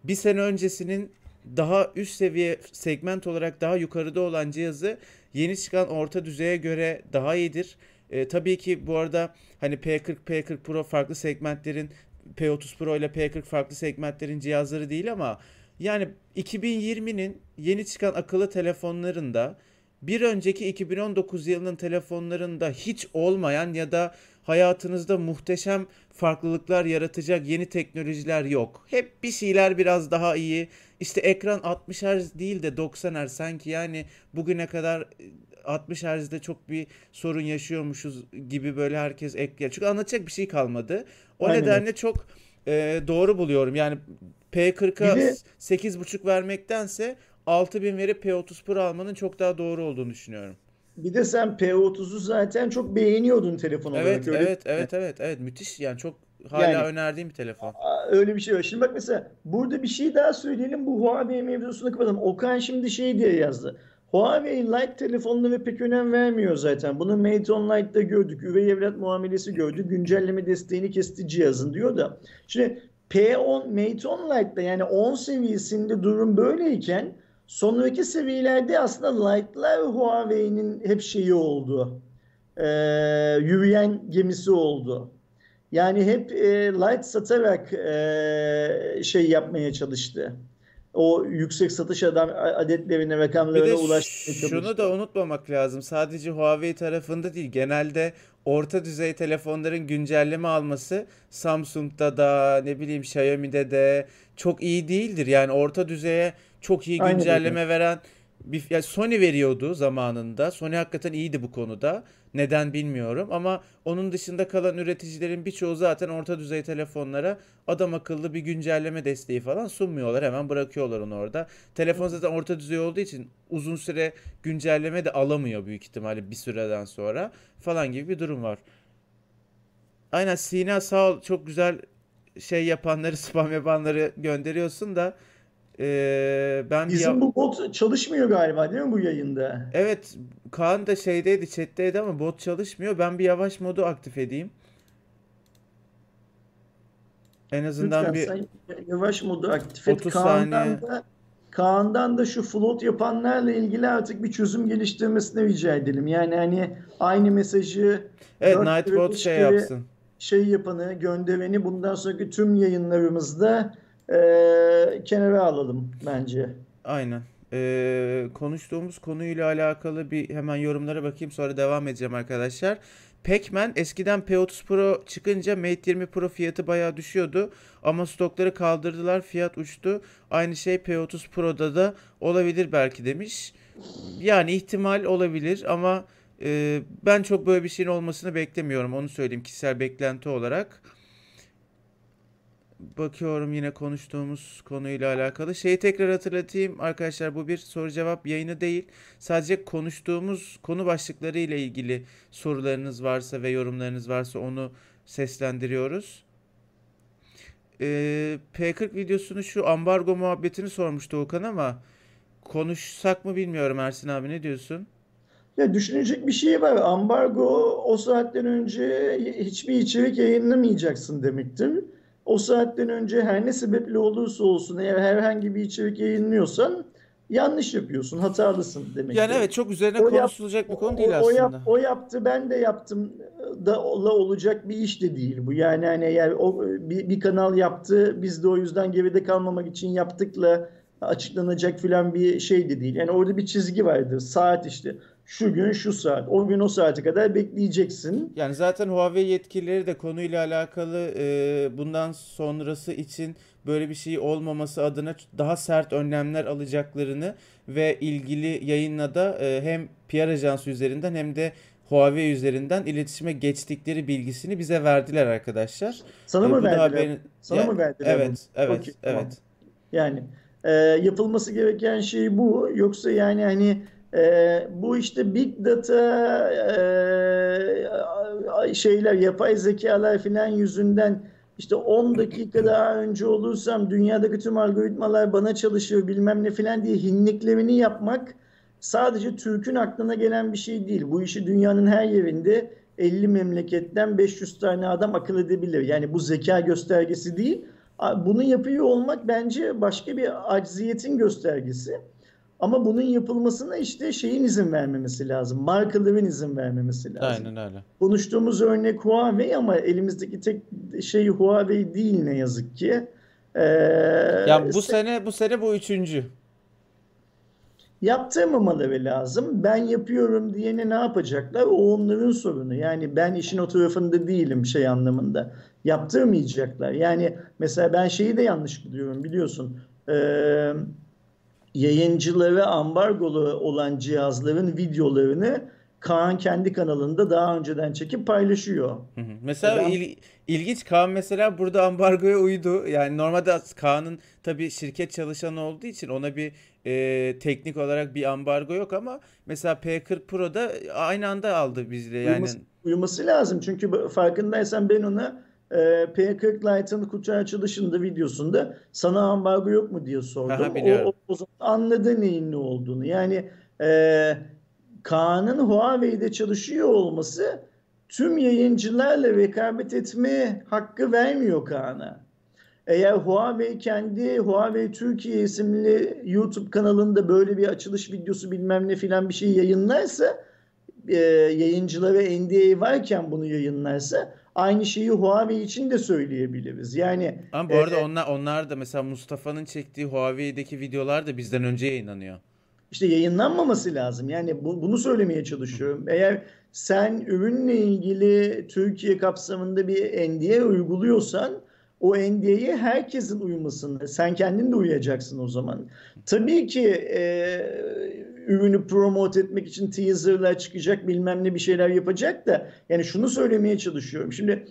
Bir sene öncesinin daha üst seviye segment olarak daha yukarıda olan cihazı yeni çıkan orta düzeye göre daha iyidir. E, tabii ki bu arada hani P40, P40 Pro farklı segmentlerin P30 Pro ile P40 farklı segmentlerin cihazları değil ama yani 2020'nin yeni çıkan akıllı telefonlarında bir önceki 2019 yılının telefonlarında hiç olmayan ya da hayatınızda muhteşem farklılıklar yaratacak yeni teknolojiler yok. Hep bir şeyler biraz daha iyi. İşte ekran 60 Hz değil de 90 Hz sanki yani bugüne kadar 60 Hz'de çok bir sorun yaşıyormuşuz gibi böyle herkes ekliyor. Çünkü anlatacak bir şey kalmadı. O Aynen nedenle çok e, doğru buluyorum. Yani P40'a Bir de 8.5 vermektense 6000 verip P30 Pro almanın çok daha doğru olduğunu düşünüyorum. Bir de sen P30'u zaten çok beğeniyordun telefon olarak Evet, öyle evet, evet, evet, evet. Müthiş yani çok hala Yani önerdiğim bir telefon. Öyle bir şey var. Şimdi bak mesela burada bir şey daha söyleyelim. Bu Huawei mevzusunu kapatalım. Okan şimdi şey diye yazdı. Huawei Lite telefonlara pek önem vermiyor zaten. Bunu Mate on Lite'da gördük. Üvey evlat muamelesi gördük. Güncelleme desteğini kesti cihazın diyor da. Şimdi P10 Mate on Lite'da yani 10 seviyesinde durum böyleyken sonraki seviyelerde aslında Lite'lar Huawei'nin hep şeyi oldu. Ee, yürüyen gemisi oldu. Yani hep e, light satarak e, şey yapmaya çalıştı. O yüksek satış adam adetlerine, rakamlarına ulaşmaya şunu çalıştı. da unutmamak lazım. Sadece Huawei tarafında değil, genelde orta düzey telefonların güncelleme alması Samsung'da da ne bileyim Xiaomi'de de çok iyi değildir. Yani orta düzeye çok iyi güncelleme veren bir ya Sony veriyordu zamanında. Sony hakikaten iyiydi bu konuda. Neden bilmiyorum ama onun dışında kalan üreticilerin birçoğu zaten orta düzey telefonlara adam akıllı bir güncelleme desteği falan sunmuyorlar. Hemen bırakıyorlar onu orada. Telefon zaten orta düzey olduğu için uzun süre güncelleme de alamıyor büyük ihtimalle bir süreden sonra falan gibi bir durum var. Aynen Sina sağ ol çok güzel şey yapanları spam yapanları gönderiyorsun da eee, ben Bizim ya- bu bot çalışmıyor galiba değil mi bu yayında? evet Kaan da şeydeydi chatteydi ama bot çalışmıyor. Ben bir yavaş modu aktif edeyim. En azından Lütfen bir yavaş modu aktif et. 30 Kaan'dan saniye. da Kaan'dan da şu float yapanlarla ilgili artık bir çözüm geliştirmesini rica edelim. Yani hani aynı mesajı Evet 4 kere Nightbot 5 şey yapsın. şey yapanı, göndereni bundan sonraki tüm yayınlarımızda eee kenara alalım bence. Aynen. Ee, konuştuğumuz konuyla alakalı bir hemen yorumlara bakayım sonra devam edeceğim arkadaşlar. Pac-Man eskiden P30 Pro çıkınca Mate 20 Pro fiyatı bayağı düşüyordu ama stokları kaldırdılar fiyat uçtu. Aynı şey P30 Pro'da da olabilir belki demiş. Yani ihtimal olabilir ama e, ben çok böyle bir şeyin olmasını beklemiyorum onu söyleyeyim kişisel beklenti olarak. Bakıyorum yine konuştuğumuz konuyla alakalı. Şeyi tekrar hatırlatayım arkadaşlar bu bir soru cevap yayını değil. Sadece konuştuğumuz konu başlıkları ile ilgili sorularınız varsa ve yorumlarınız varsa onu seslendiriyoruz. Ee, P40 videosunu şu ambargo muhabbetini sormuştu Okan ama konuşsak mı bilmiyorum Ersin abi ne diyorsun? Ya düşünecek bir şey var. Ambargo o saatten önce hiçbir içerik yayınlamayacaksın demektir. O saatten önce her ne sebeple olursa olsun eğer herhangi bir içerik yayınlıyorsan yanlış yapıyorsun, hatalısın demek. Yani evet çok üzerine O yap- konuşulacak bir konu O- değil o, aslında. yap, o yaptı, ben de yaptım da ola olacak bir iş de değil bu. Yani hani eğer o bir, bir kanal yaptı, biz de o yüzden geride kalmamak için yaptıkla açıklanacak filan bir şey de değil. Yani orada bir çizgi vardır. Saat işte. Şu gün şu saat. O gün o saate kadar bekleyeceksin. Yani zaten Huawei yetkilileri de konuyla alakalı e, bundan sonrası için böyle bir şey olmaması adına daha sert önlemler alacaklarını ve ilgili yayınla da e, hem PR ajansı üzerinden hem de Huawei üzerinden iletişime geçtikleri bilgisini bize verdiler arkadaşlar. Sana E, mı verdiler? haberin- Sana Ya, mı verdiler bunu? Evet, evet, tamam. evet. Yani e, yapılması gereken şey bu. Yoksa yani hani e, bu işte big data e, şeyler, yapay zekalar filan yüzünden işte 10 dakika daha önce olursam dünyadaki tüm algoritmalar bana çalışır bilmem ne filan diye hinliklerini yapmak sadece Türk'ün aklına gelen bir şey değil. Bu işi dünyanın her yerinde 50 memleketten 500 tane adam akıl edebilir. Yani bu zeka göstergesi değil. Bunu yapıyor olmak bence başka bir acziyetin göstergesi. Ama bunun yapılmasına işte şeyin izin vermemesi lazım. Markaların izin vermemesi lazım. Aynen öyle. Konuştuğumuz örnek Huawei ama elimizdeki tek şey Huawei değil ne yazık ki. Ee, Ya bu se- sene bu sene bu üçüncü. yaptırmamaları lazım. Ben yapıyorum diyene ne yapacaklar? O onların sorunu. Yani ben işin o tarafında değilim şey anlamında. Yaptırmayacaklar. Yani mesela ben şeyi de yanlış buluyorum biliyorsun. Ee, yayıncılara ambargolu olan cihazların videolarını Kaan kendi kanalında daha önceden çekip paylaşıyor. Hı hı. Mesela Ben- il- ilginç Kaan mesela burada ambargoya uydu. Yani normalde Kaan'ın tabii şirket çalışanı olduğu için ona bir e, teknik olarak bir ambargo yok ama mesela P40 Pro'da aynı anda aldı bizle yani. Uyuması, uyuması lazım. Çünkü farkındaysan ben ona e, P40 Lite'ın kutu açılışında videosunda sana ambargo yok mu diye sordum. Aha, O, o, o zaman anladı neyin ne olduğunu. Yani e, Kaan'ın Huawei'de çalışıyor olması tüm yayıncılarla rekabet etme hakkı vermiyor Kaan'a. Eğer Huawei kendi Huawei Türkiye isimli YouTube kanalında böyle bir açılış videosu bilmem ne filan bir şey yayınlarsa e, yayıncılara NDA varken bunu yayınlarsa aynı şeyi Huawei için de söyleyebiliriz. Yani Ama bu e, arada onlar onlar da mesela Mustafa'nın çektiği Huawei'deki videolar da bizden önce yayınlanıyor. işte yayınlanmaması lazım. Yani bu- bunu söylemeye çalışıyorum. Eğer sen ürünle ilgili Türkiye kapsamında bir NDA uyguluyorsan o NDA'ye herkesin uymasını, sen kendin de uyacaksın o zaman. Tabii ki e, ürünü promote etmek için teaserlar çıkacak, bilmem ne bir şeyler yapacak da yani şunu söylemeye çalışıyorum. Şimdi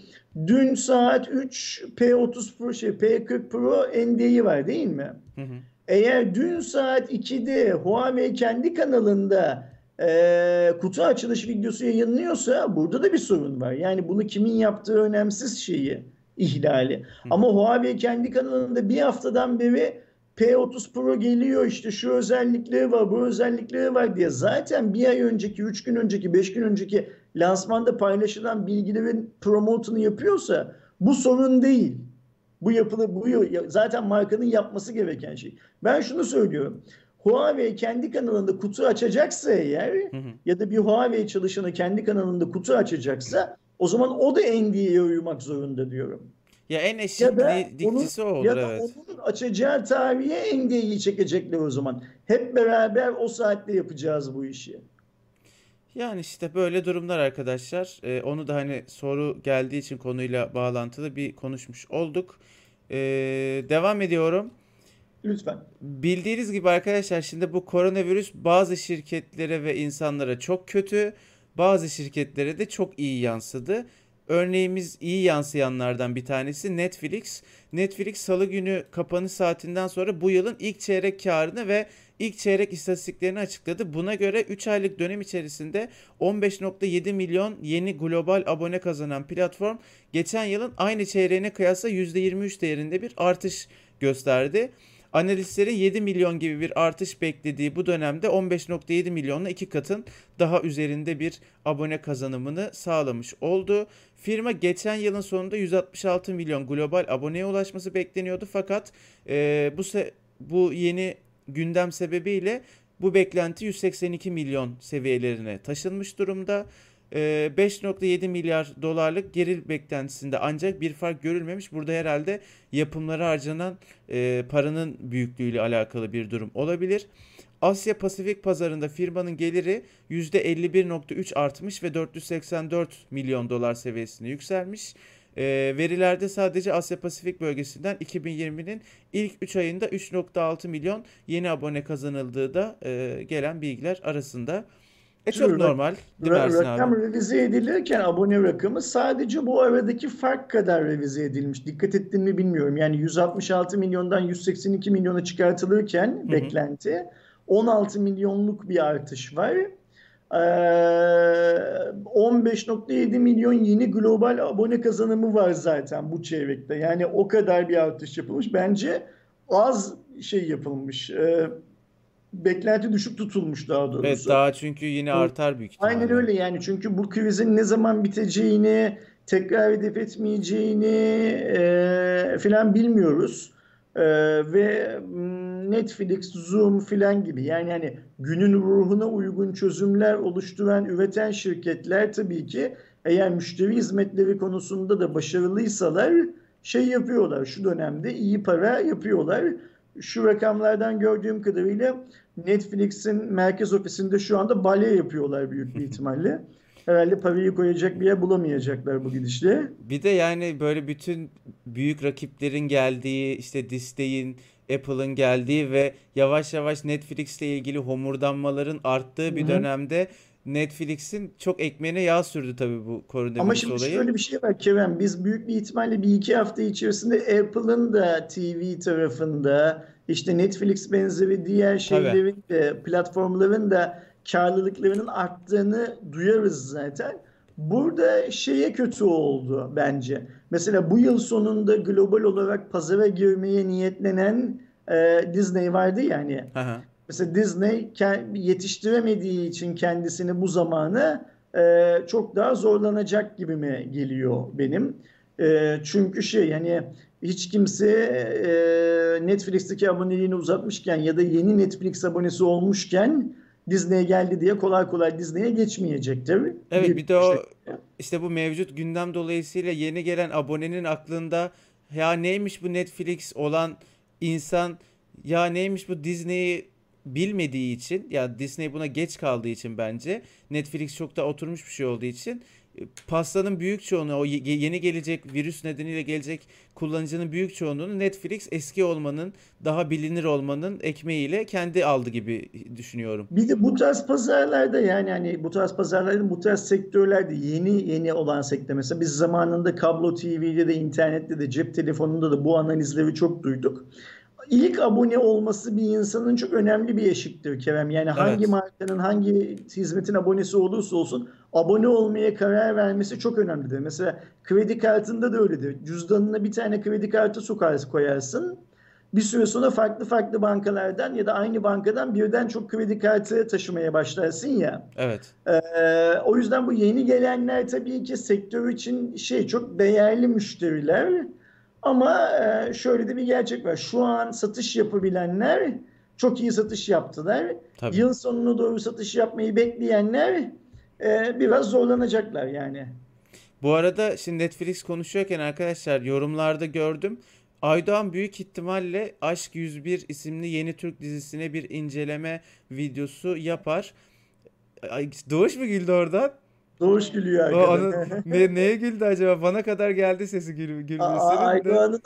dün saat 3 P30 Pro şey P40 Pro NDA'yı var değil mi? Hı hı. Eğer dün saat 2'de Huawei kendi kanalında e, kutu açılış videosu yayınlıyorsa burada da bir sorun var. Yani bunu kimin yaptığı önemsiz şeyi ihlali. Ama Huawei kendi kanalında bir haftadan beri P30 Pro geliyor işte şu özellikleri var bu özellikleri var diye zaten bir ay önceki, üç gün önceki, beş gün önceki lansmanda paylaşılan bilgilerin promotunu yapıyorsa bu sorun değil. Bu yapılı bu zaten markanın yapması gereken şey. Ben şunu söylüyorum. Huawei kendi kanalında kutu açacaksa eğer Hı hı. ya da bir Huawei çalışanı kendi kanalında kutu açacaksa o zaman o da NDA'ya uymak zorunda diyorum. Ya en Ya da eşit dikçisi o olur ya da evet. onun açacağı tarihe NDA'yı çekecekler o zaman. Hep beraber o saatte yapacağız bu işi. Yani işte böyle durumlar arkadaşlar. Ee, onu da hani soru geldiği için konuyla bağlantılı bir konuşmuş olduk. Ee, devam ediyorum. Lütfen. Bildiğiniz gibi arkadaşlar şimdi bu koronavirüs bazı şirketlere ve insanlara çok kötü, bazı şirketlere de çok iyi yansıdı. Örneğimiz iyi yansıyanlardan bir tanesi Netflix. Netflix salı günü kapanış saatinden sonra bu yılın ilk çeyrek karını ve ilk çeyrek istatistiklerini açıkladı. Buna göre 3 aylık dönem içerisinde 15.7 milyon yeni global abone kazanan platform geçen yılın aynı çeyreğine kıyasla %23 değerinde bir artış gösterdi. Analistlerin 7 milyon gibi bir artış beklediği bu dönemde 15.7 milyonla iki katın daha üzerinde bir abone kazanımını sağlamış oldu. Firma geçen yılın sonunda 166 milyon global aboneye ulaşması bekleniyordu fakat e, bu se- bu yeni gündem sebebiyle bu beklenti 182 milyon seviyelerine taşınmış durumda. 5.7 milyar dolarlık geril beklentisinde ancak bir fark görülmemiş. Burada herhalde yapımlara harcanan paranın büyüklüğüyle alakalı bir durum olabilir. Asya Pasifik pazarında firmanın geliri %51.3 artmış ve 484 milyon dolar seviyesine yükselmiş. E, verilerde sadece Asya Pasifik bölgesinden 2020'nin ilk 3 ayında 3.6 milyon yeni abone kazanıldığı da e, gelen bilgiler arasında. E çok normal değil mi Ersin Rakam abi? revize edilirken abone rakamı sadece bu aradaki fark kadar revize edilmiş. Dikkat ettin mi bilmiyorum. Yani 166 milyondan 182 milyona çıkartılırken Hı-hı. beklenti 16 milyonluk bir artış var. 15.7 ee, milyon yeni global abone kazanımı var zaten bu çeyrekte. Yani o kadar bir artış yapılmış. Bence az şey yapılmış. Ee, beklenti düşük tutulmuş daha doğrusu. Evet daha çünkü yine artar büyük ihtimalle. Aynen öyle yani çünkü bu krizin ne zaman biteceğini, tekrar edip etmeyeceğini e, filan bilmiyoruz. E, ve Netflix, Zoom filan gibi yani hani günün ruhuna uygun çözümler oluşturan, üreten şirketler tabii ki eğer müşteri hizmetleri konusunda da başarılıysalar şey yapıyorlar. Şu dönemde iyi para yapıyorlar. Şu rakamlardan gördüğüm kadarıyla Netflix'in merkez ofisinde şu anda bale yapıyorlar büyük bir ihtimalle. Herhalde parayı koyacak bir yer bulamayacaklar bu gidişle. Bir de yani böyle bütün büyük rakiplerin geldiği işte Disney'in Apple'ın geldiği ve yavaş yavaş Netflix ile ilgili homurdanmaların arttığı bir Hı-hı. dönemde Netflix'in çok ekmeğine yağ sürdü tabii bu koronavirüs Ama şimdi olayı. şöyle bir şey var Kerem. Biz büyük bir ihtimalle bir iki hafta içerisinde Apple'ın da TV tarafında işte Netflix benzeri diğer şeylerin de platformların da karlılıklarının arttığını duyarız zaten. Burada şeye kötü oldu bence. Mesela bu yıl sonunda global olarak pazara girmeye niyetlenen e, Disney vardı yani. Aha. Mesela Disney yetiştiremediği için kendisini bu zamanı e, çok daha zorlanacak gibi mi geliyor benim. E, çünkü şey yani hiç kimse e, Netflix'teki aboneliğini uzatmışken ya da yeni Netflix abonesi olmuşken Disney'e geldi diye kolay kolay Disney'e geçmeyecektir. Evet bir, bir de o işte bu mevcut gündem dolayısıyla yeni gelen abonenin aklında ya neymiş bu Netflix olan insan? Ya neymiş bu Disney'i bilmediği için? Ya Disney buna geç kaldığı için bence. Netflix çok da oturmuş bir şey olduğu için pastanın büyük çoğunu o yeni gelecek virüs nedeniyle gelecek kullanıcının büyük çoğunluğunu Netflix eski olmanın daha bilinir olmanın ekmeğiyle kendi aldı gibi düşünüyorum. Bir de bu tarz pazarlarda yani hani bu tarz pazarların bu tarz sektörlerde yeni yeni olan sektör mesela biz zamanında kablo TV'de de internette de cep telefonunda da bu analizleri çok duyduk ilk abone olması bir insanın çok önemli bir eşiktir Kerem. Yani evet. hangi markanın hangi hizmetin abonesi olursa olsun abone olmaya karar vermesi çok önemlidir. Mesela kredi kartında da öyledir. Cüzdanına bir tane kredi kartı sokarsın koyarsın. Bir süre sonra farklı farklı bankalardan ya da aynı bankadan birden çok kredi kartı taşımaya başlarsın ya. Evet. Ee, o yüzden bu yeni gelenler tabii ki sektör için şey çok değerli müşteriler. Ama e, şöyle de bir gerçek var. Şu an satış yapabilenler çok iyi satış yaptılar. Tabii. Yıl sonuna doğru satış yapmayı bekleyenler e, biraz zorlanacaklar yani. Bu arada şimdi Netflix konuşuyorken arkadaşlar yorumlarda gördüm. Aydoğan büyük ihtimalle Aşk 101 isimli yeni Türk dizisine bir inceleme videosu yapar. Doğuş mu güldü oradan? Doğuş gülüyor onun, ne, neye güldü acaba? Bana kadar geldi sesi gül, gülmesinin. Aydoğan'ın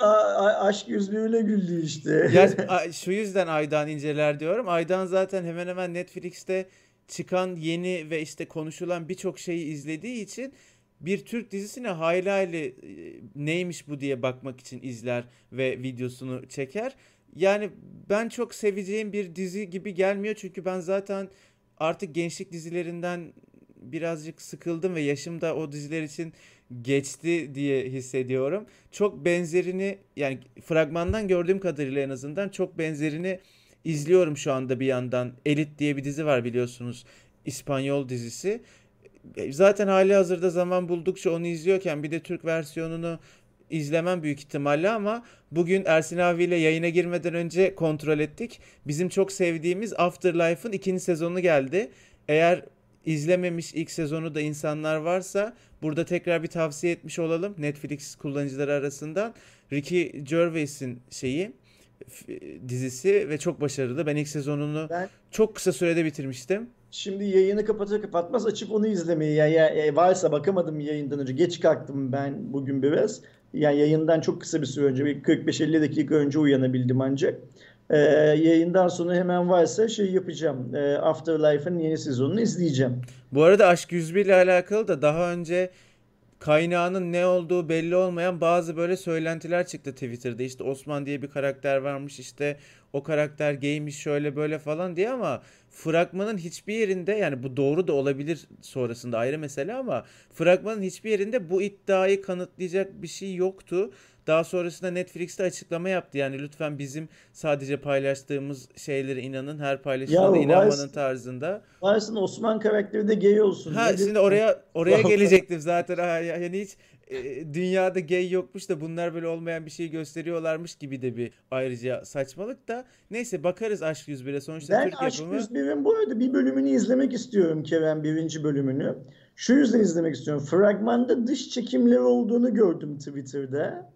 aşk yüzlüğüne güldü işte. Ya, şu yüzden Aydoğan inceler diyorum. Aydoğan zaten hemen hemen Netflix'te çıkan yeni ve işte konuşulan birçok şeyi izlediği için bir Türk dizisine hayli hayli e, neymiş bu diye bakmak için izler ve videosunu çeker. Yani ben çok seveceğim bir dizi gibi gelmiyor çünkü ben zaten artık gençlik dizilerinden birazcık sıkıldım ve yaşım da o diziler için geçti diye hissediyorum. Çok benzerini yani fragmandan gördüğüm kadarıyla en azından çok benzerini izliyorum şu anda bir yandan. Elit diye bir dizi var biliyorsunuz. İspanyol dizisi. E, zaten hali hazırda zaman buldukça onu izliyorken bir de Türk versiyonunu izlemem büyük ihtimalle ama bugün Ersin abiyle yayına girmeden önce kontrol ettik. Bizim çok sevdiğimiz Afterlife'ın ikinci sezonu geldi. Eğer izlememiş ilk sezonu da insanlar varsa burada tekrar bir tavsiye etmiş olalım Netflix kullanıcıları arasından. Ricky Gervais'in şeyi dizisi ve çok başarılı. Ben ilk sezonunu Ben çok kısa sürede bitirmiştim. şimdi yayını kapatır kapatmaz açıp onu izlemeyi ya, ya, ya varsa bakamadım yayından önce. Geç kalktım ben bugün biraz. Yani yayından çok kısa bir süre önce bir 45-50 dakika önce uyanabildim ancak. Ee, yayından sonra hemen varsa şey yapacağım. Ee, Afterlife'ın yeni sezonunu izleyeceğim. Bu arada Aşk 101 ile alakalı da daha önce kaynağının ne olduğu belli olmayan bazı böyle söylentiler çıktı Twitter'da. İşte Osman diye bir karakter varmış işte o karakter gaymiş şöyle böyle falan diye ama fragmanın hiçbir yerinde yani bu doğru da olabilir sonrasında ayrı mesele ama fragmanın hiçbir yerinde bu iddiayı kanıtlayacak bir şey yoktu. Daha sonrasında Netflix'te açıklama yaptı. Yani lütfen bizim sadece paylaştığımız şeylere inanın. Her paylaşılan da Ya inanmanın varsın, tarzında. varsın Osman karakteri de gay olsun. Ha Nedir? şimdi oraya oraya gelecektim zaten. Ha, ya- yani hiç e, dünyada gay yokmuş da bunlar böyle olmayan bir şey gösteriyorlarmış gibi de bir ayrıca saçmalık da. Neyse bakarız Aşk 101'e. Sonuçta Ben Türk Aşk yapımı. 101'in bu arada bir bölümünü izlemek istiyorum Kerem birinci bölümünü. Şu yüzden izlemek istiyorum. Fragmanda dış çekimleri olduğunu gördüm Twitter'da.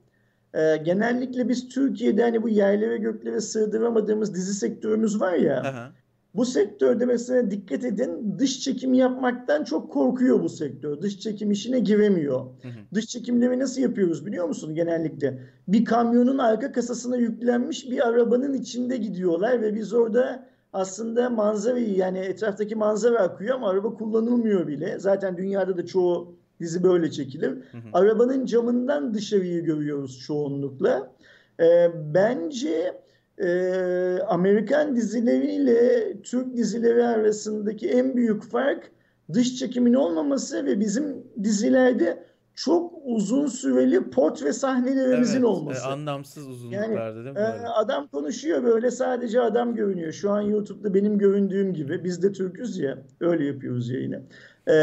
Ee, genellikle biz Türkiye'de hani bu yerlere göklere sığdıramadığımız dizi sektörümüz var ya. Aha. Bu sektörde mesela dikkat edin dış çekim yapmaktan çok korkuyor bu sektör. Dış çekim işine giremiyor. Hı hı. Dış çekimleri nasıl yapıyoruz biliyor musun genellikle? Bir kamyonun arka kasasına yüklenmiş bir arabanın içinde gidiyorlar ve biz orada aslında manzarayı yani etraftaki manzara akıyor ama araba kullanılmıyor bile. Zaten dünyada da çoğu dizi böyle çekilir. Hı hı. Arabanın camından dışarıyı görüyoruz çoğunlukla. Ee, bence e, Amerikan dizileriyle Türk dizileri arasındaki en büyük fark dış çekimin olmaması ve bizim dizilerde çok uzun süreli portre sahnelerimizin Evet, e, olması. anlamsız Yani uzunluklarda değil mi e, adam konuşuyor böyle sadece adam görünüyor. Şu an YouTube'da benim göründüğüm gibi. Biz de Türk'üz ya. Öyle yapıyoruz yayını.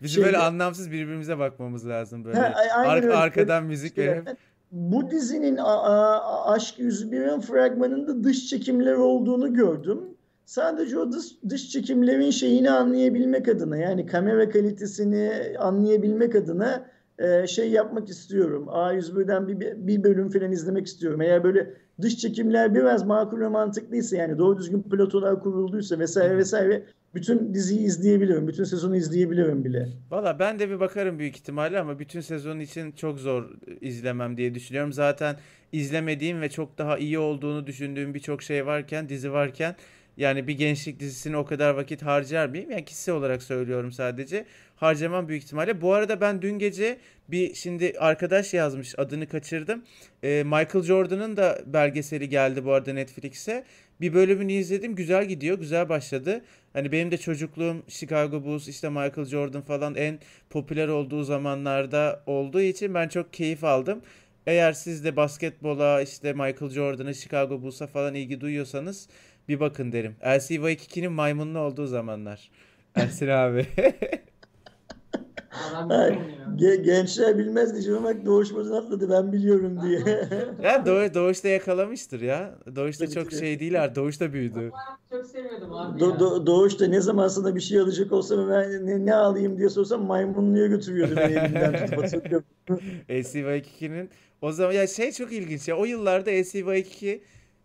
E, Bizim böyle şeyde anlamsız birbirimize bakmamız lazım Ha, böyle. a- aynen Ar- öyle. arkadan müzik verip. şeylerden. Bu dizinin a- a- Aşk 101'in fragmanında dış çekimler olduğunu gördüm. Sadece o dış, dış çekimlerin şeyini anlayabilmek adına yani kamera kalitesini anlayabilmek adına e, şey yapmak istiyorum. A101'den bir, bir bölüm falan izlemek istiyorum. Eğer böyle dış çekimler biraz makul ve mantıklıysa yani doğru düzgün platolar kurulduysa vesaire vesaire bütün diziyi izleyebilirim. Bütün sezonu izleyebilirim bile. Valla ben de bir bakarım büyük ihtimalle ama bütün sezon için çok zor izlemem diye düşünüyorum. Zaten izlemediğim ve çok daha iyi olduğunu düşündüğüm birçok şey varken, dizi varken yani bir gençlik dizisine o kadar vakit harcar mıyım? Yani kişisel olarak söylüyorum sadece. Harcamam büyük ihtimalle. Bu arada ben dün gece bir şimdi arkadaş yazmış adını kaçırdım. Ee, Michael Jordan'ın da belgeseli geldi bu arada Netflix'e. Bir bölümünü izledim. Güzel gidiyor. Güzel başladı. Hani benim de çocukluğum Chicago Bulls işte Michael Jordan falan en popüler olduğu zamanlarda olduğu için ben çok keyif aldım. Eğer siz de basketbola işte Michael Jordan'a Chicago Bulls'a falan ilgi duyuyorsanız bir bakın derim. LC Waikiki'nin maymunlu olduğu zamanlar. Ersin abi. Mu ya? ge- gençler bilmez diyeceğim ama Doğuş Bozan atladı ben biliyorum diye. ya Doğuş, Doğuş da yakalamıştır ya. Doğuş da Tabii çok ki şey değil artık. Doğuş da büyüdü. Çok seviyordum abi Do- ya. Do- Doğuş da ne zaman sana bir şey alacak olsam ben ne, ne alayım diye sorsam maymunluya götürüyordu beni elimden tutup hatırlıyorum. LCY2'nin o zaman ya şey çok ilginç ya o yıllarda LCY2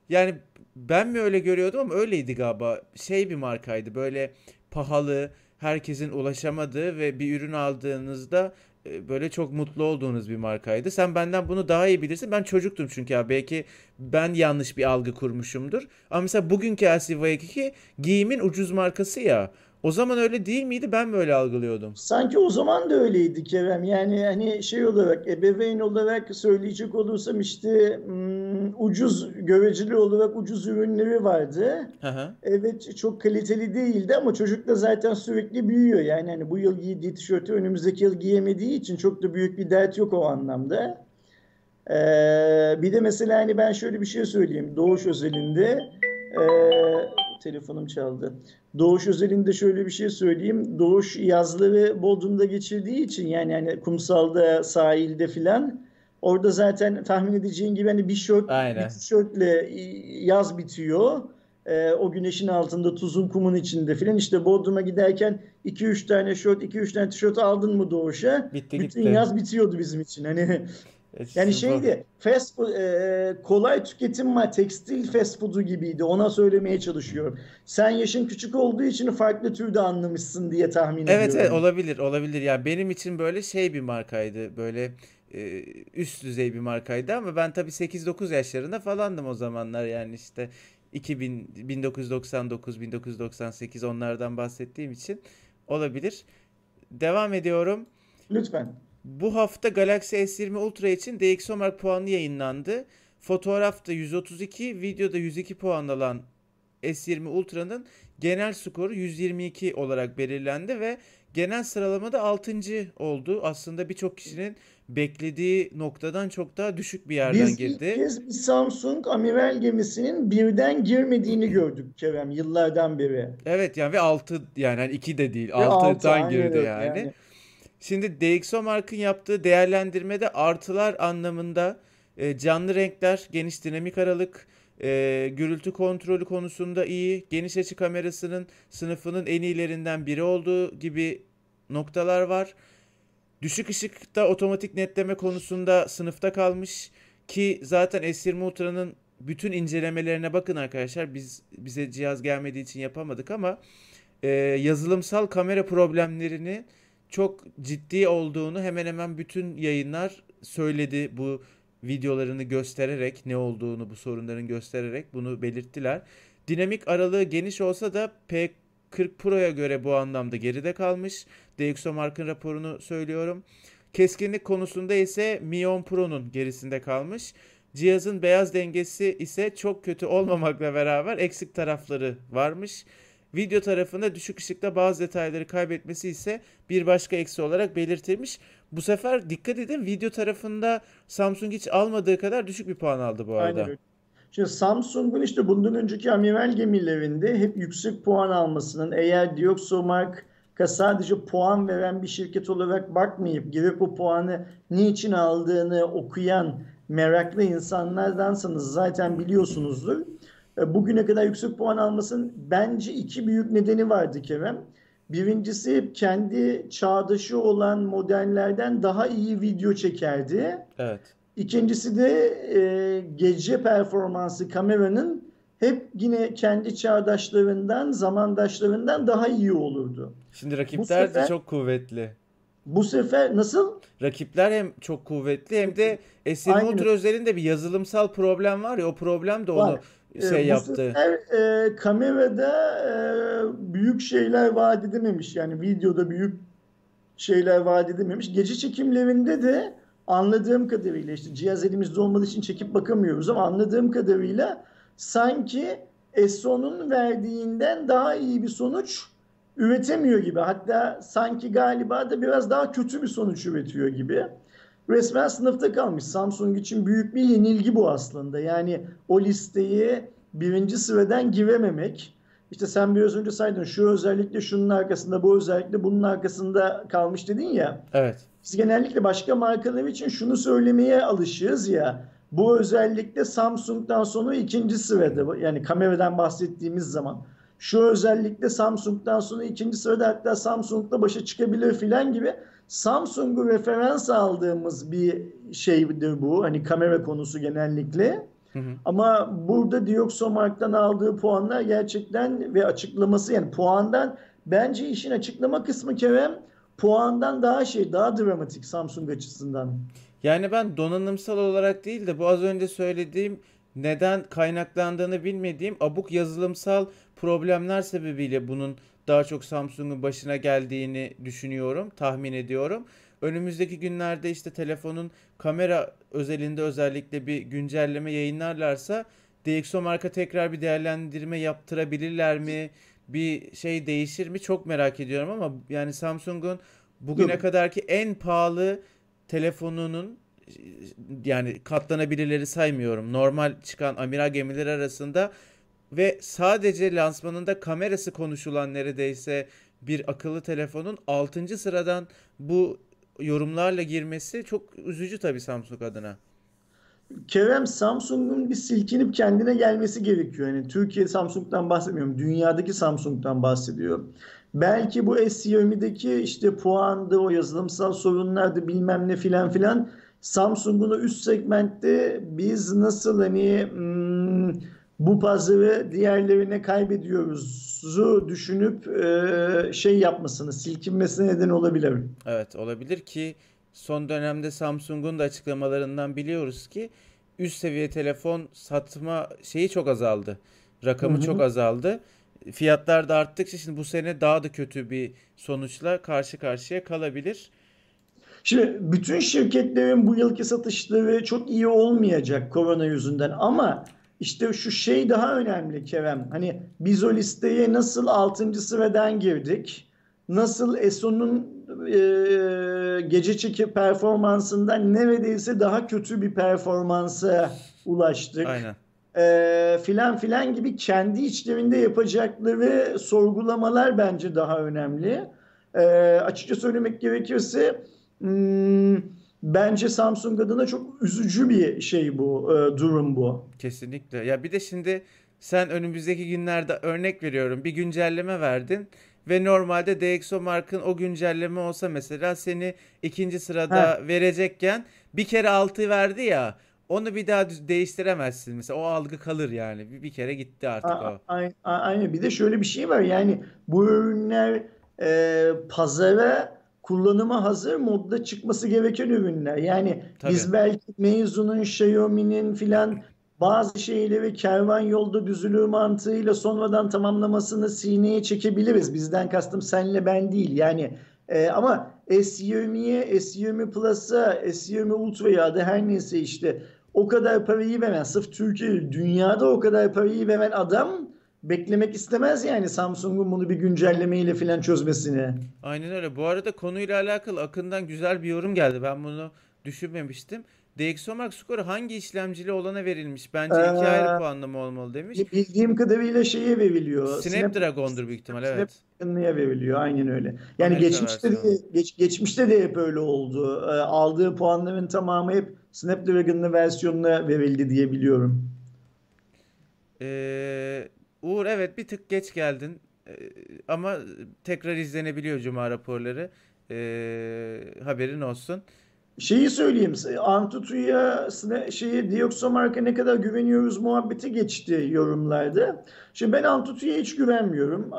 yani ben mi öyle görüyordum ama öyleydi galiba. Şey bir markaydı böyle pahalı, herkesin ulaşamadığı ve bir ürün aldığınızda e, böyle çok mutlu olduğunuz bir markaydı. Sen benden bunu daha iyi bilirsin. Ben çocuktum çünkü ya belki ben yanlış bir algı kurmuşumdur. Ama mesela bugünkü LCY2 giyimin ucuz markası ya. O zaman öyle değil miydi? Ben mi öyle algılıyordum? Sanki o zaman da öyleydi Kerem. Yani hani şey olarak ebeveyn olarak söyleyecek olursam işte hmm, ucuz göreceli olarak ucuz ürünleri vardı. Hı. Evet çok kaliteli değildi ama çocuk da zaten sürekli büyüyor. Yani hani bu yıl giydiği tişörtü önümüzdeki yıl giyemediği için çok da büyük bir dert yok o anlamda. Ee, bir de mesela hani ben şöyle bir şey söyleyeyim. Doğuş özelinde ee, telefonum çaldı. Doğuş özelinde şöyle bir şey söyleyeyim. Doğuş yazları Bodrum'da geçirdiği için yani hani kumsalda, sahilde filan Orada zaten tahmin edeceğin gibi hani bir şort, Aynen. bir tişörtle yaz bitiyor. Ee, o güneşin altında tuzun kumun içinde filan işte Bodrum'a giderken 2-3 tane şort 2-3 tane tişört aldın mı doğuşa Bitti bütün gitti. yaz bitiyordu bizim için hani E, yani şeydi fast food, e, kolay tüketim var tekstil fast food'u gibiydi ona söylemeye çalışıyorum sen yaşın küçük olduğu için farklı türde anlamışsın diye tahmin Evet evet ediyorum. olabilir olabilir. Ya benim için böyle şey bir markaydı. Böyle e, üst düzey bir markaydı ama ben tabii 8-9 yaşlarında falandım o zamanlar yani işte 2000 1999 1998 onlardan bahsettiğim için olabilir. Devam ediyorum. Lütfen. Bu hafta Galaxy S20 Ultra için DxOMark puanı yayınlandı. Fotoğrafta 132, videoda 102 puan alan S20 Ultra'nın genel skoru 122 olarak belirlendi ve genel sıralamada 6. oldu. Aslında birçok kişinin beklediği noktadan çok daha düşük bir yerden Biz ilk girdi. kez bir Samsung amiral gemisinin birden girmediğini gördük Kerem yıllardan beri. Evet yani ve 6 yani hani 2 de değil Ve altı, 6'dan aynen girdi yani. yani. Şimdi DxOMark'ın yaptığı değerlendirmede artılar anlamında e, canlı renkler, geniş dinamik aralık, e, gürültü kontrolü konusunda iyi, geniş açı kamerasının sınıfının en iyilerinden biri olduğu gibi noktalar var. Düşük ışıkta otomatik netleme konusunda sınıfta kalmış ki zaten S20 Ultra'nın bütün incelemelerine bakın arkadaşlar. Biz bize cihaz gelmediği için yapamadık ama e, yazılımsal kamera problemlerini çok ciddi olduğunu hemen hemen bütün yayınlar söyledi bu videolarını göstererek ne olduğunu bu sorunların göstererek bunu belirttiler. Dinamik aralığı geniş olsa da P40 Pro'ya göre bu anlamda geride kalmış. DxOMark'ın raporunu söylüyorum. Keskinlik konusunda ise Mi 10 Pro'nun gerisinde kalmış. Cihazın beyaz dengesi ise çok kötü olmamakla beraber eksik tarafları varmış. Video tarafında düşük ışıkta bazı detayları kaybetmesi ise bir başka eksi olarak belirtilmiş. Bu sefer dikkat edin video tarafında Samsung hiç almadığı kadar düşük bir puan aldı bu arada. Aynen. Şimdi Samsung'un işte bundan önceki amiral gemilerinde hep yüksek puan almasının eğer DxOMark'a sadece puan veren bir şirket olarak bakmayıp girip o puanı niçin aldığını okuyan meraklı insanlardansanız zaten biliyorsunuzdur. E, Bugüne kadar yüksek puan almasının bence iki büyük nedeni vardı Kerem. Birincisi kendi çağdaşı olan modellerden daha iyi video çekerdi. Evet. İkincisi de e, gece performansı kameranın hep yine kendi çağdaşlarından, zamandaşlarından daha iyi olurdu. Şimdi rakipler de sefer- çok kuvvetli. Bu sefer nasıl? Rakipler hem çok kuvvetli hem de S20 Aynen Ultra öyle. özelinde bir yazılımsal problem var ya o problem de onu Var. Şey bu yaptı. sefer e, kamerada e, büyük şeyler vaat edememiş. Yani videoda büyük şeyler vaat edememiş. Gece çekimlerinde de anladığım kadarıyla işte cihaz elimizde olmadığı için çekip bakamıyoruz ama anladığım kadarıyla sanki S10'un verdiğinden daha iyi bir sonuç üretemiyor gibi. Hatta sanki galiba da biraz daha kötü bir sonuç üretiyor gibi. Resmen sınıfta kalmış. Samsung için büyük bir yenilgi bu aslında. Yani o listeyi birinci sıradan girememek. İşte sen biraz önce saydın şu özellikle şunun arkasında, bu özellikle bunun arkasında kalmış dedin ya. Evet. Biz genellikle başka markalar için şunu söylemeye alışığız ya. Bu özellikle Samsung'dan sonra ikinci sırada. Yani kameradan bahsettiğimiz zaman. Şu özellikle Samsung'dan sonra ikinci sırada hatta Samsung'la başa çıkabilir filan gibi. Samsung'u referans aldığımız bir şeydir bu. Hani kamera konusu genellikle. Hı hı. Ama burada DxOMark'tan aldığı puanlar gerçekten ve açıklaması yani puandan bence işin açıklama kısmı Kerem puandan daha şey daha dramatik Samsung açısından. Yani ben donanımsal olarak değil de bu az önce söylediğim neden kaynaklandığını bilmediğim abuk yazılımsal problemler sebebiyle bunun daha çok Samsung'un başına geldiğini düşünüyorum, tahmin ediyorum. Önümüzdeki günlerde işte telefonun kamera özelinde özellikle bir güncelleme yayınlarlarsa DxOMark'a tekrar bir değerlendirme yaptırabilirler mi? Bir şey değişir mi? Çok merak ediyorum ama yani Samsung'un bugüne Yok. kadarki en pahalı telefonunun yani katlanabilirleri saymıyorum. Normal çıkan amiral gemileri arasında ve sadece lansmanında kamerası konuşulan neredeyse bir akıllı telefonun 6. sıradan bu yorumlarla girmesi çok üzücü tabii Samsung adına. Kerem Samsung'un bir silkinip kendine gelmesi gerekiyor. Yani Türkiye Samsung'dan bahsetmiyorum. Dünyadaki Samsung'dan bahsediyor. Belki bu S20'deki işte puandı, o yazılımsal sorunlardı bilmem ne filan filan Samsung'un üst segmentte biz nasıl hani hmm, bu pazarı diğerlerine kaybediyoruzu düşünüp e, şey yapmasını, silkinmesine neden olabilir. Evet olabilir ki son dönemde Samsung'un da açıklamalarından biliyoruz ki üst seviye telefon satma şeyi çok azaldı. Rakamı hı hı. çok azaldı. Fiyatlar da arttıkça şimdi bu sene daha da kötü bir sonuçla karşı karşıya kalabilir. Şimdi bütün şirketlerin bu yılki satışları çok iyi olmayacak korona yüzünden ama işte şu şey daha önemli Kerem. Hani biz o listeye nasıl 6. sıradan girdik? Nasıl ESO'nun e, gece çeki performansından neredeyse daha kötü bir performansa ulaştık. Aynen. E, filan filan gibi kendi içlerinde yapacakları sorgulamalar bence daha önemli. E, açıkça söylemek gerekirse bence Samsung adına çok üzücü bir şey bu e, durum bu. Kesinlikle. Ya bir de şimdi sen önümüzdeki günlerde örnek veriyorum bir güncelleme verdin ve normalde DxO Mark'ın o güncelleme olsa mesela seni ikinci sırada ha. verecekken bir kere altı verdi ya onu bir daha değiştiremezsin. Mesela o algı kalır yani. Bir, bir kere gitti artık a- o. Aynen. Bir de şöyle bir şey var. Yani bu ürünler e, pazara kullanıma hazır modda çıkması gereken ürünler. Yani Tabii. biz belki Meizu'nun, Xiaomi'nin filan bazı şeyleri kervan yolda düzülür mantığıyla sonradan tamamlamasını sineye çekebiliriz. Bizden kastım senle ben değil. Yani e, ama S20'ye, S20 Plus'a, S20 Ultra'ya da her neyse işte o kadar parayı veren, sırf Türkiye, dünyada o kadar parayı veren adam beklemek istemez yani Samsung'un bunu bir güncellemeyle falan çözmesini. Aynen öyle. Bu arada konuyla alakalı Akın'dan güzel bir yorum geldi. Ben bunu düşünmemiştim. DxOMark skoru hangi işlemcili olana verilmiş? Bence ee, iki ayrı puanlama olmalı demiş. Bildiğim kadarıyla şeye veriliyor. Snapdragon'dur büyük ihtimal evet. Snapdragon'ya veriliyor aynen öyle. Yani geçmişte de, geç, geçmişte de hep öyle oldu. Ee, aldığı puanların tamamı hep Snapdragon'lı versiyonuna verildi diye biliyorum. Ee, Uğur evet bir tık geç geldin. Ee, ama tekrar izlenebiliyor Cuma raporları. Ee, haberin olsun. Şeyi söyleyeyim. Antutu'ya şeyi Dioxomark'a ne kadar güveniyoruz muhabbeti geçti yorumlarda. Şimdi ben Antutu'ya hiç güvenmiyorum. Ee,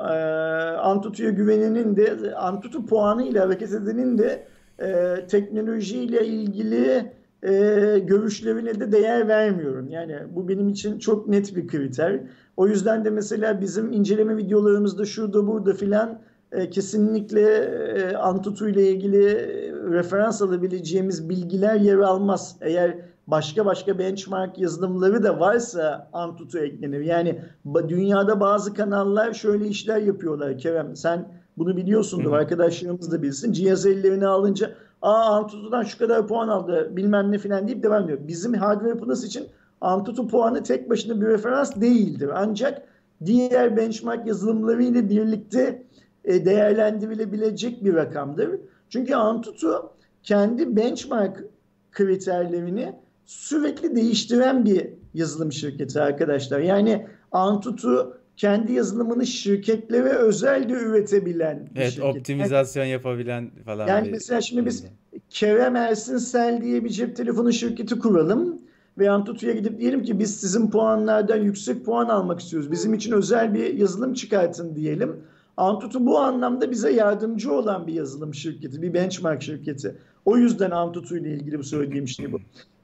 Antutu'ya güvenenin de Antutu puanı ile hareket edenin de e, teknolojiyle ilgili e, görüşlerine de değer vermiyorum. Yani bu benim için çok net bir kriter. O yüzden de mesela bizim inceleme videolarımızda şurada burada filan e, kesinlikle e, Antutu ile ilgili e, referans alabileceğimiz bilgiler yer almaz. Eğer başka başka benchmark yazılımları da varsa Antutu eklenir. Yani dünyada bazı kanallar şöyle işler yapıyorlar Kerem. Sen bunu biliyorsundur. Hı. Arkadaşlarımız da bilsin. Cihaz ellerine alınca aa Antutu'dan şu kadar puan aldı bilmem ne filan deyip devam ediyor. Bizim hardware plus için Antutu puanı tek başına bir referans değildir. Ancak diğer benchmark yazılımları ile birlikte e, değerlendirilebilecek bir rakamdır. Çünkü Antutu kendi benchmark kriterlerini sürekli değiştiren bir yazılım şirketi arkadaşlar. Yani Antutu kendi yazılımını şirketlere özel de üretebilen bir evet, şirket. optimizasyon yani, yapabilen falan. Yani mesela şimdi biz Kerem Ersin Sel diye bir cep telefonu şirketi kuralım ve Antutu'ya gidip diyelim ki biz sizin puanlardan yüksek puan almak istiyoruz. Bizim için özel bir yazılım çıkartın diyelim. Antutu bu anlamda bize yardımcı olan bir yazılım şirketi, bir benchmark şirketi. O yüzden Antutu ile ilgili bu söylediğim şey bu.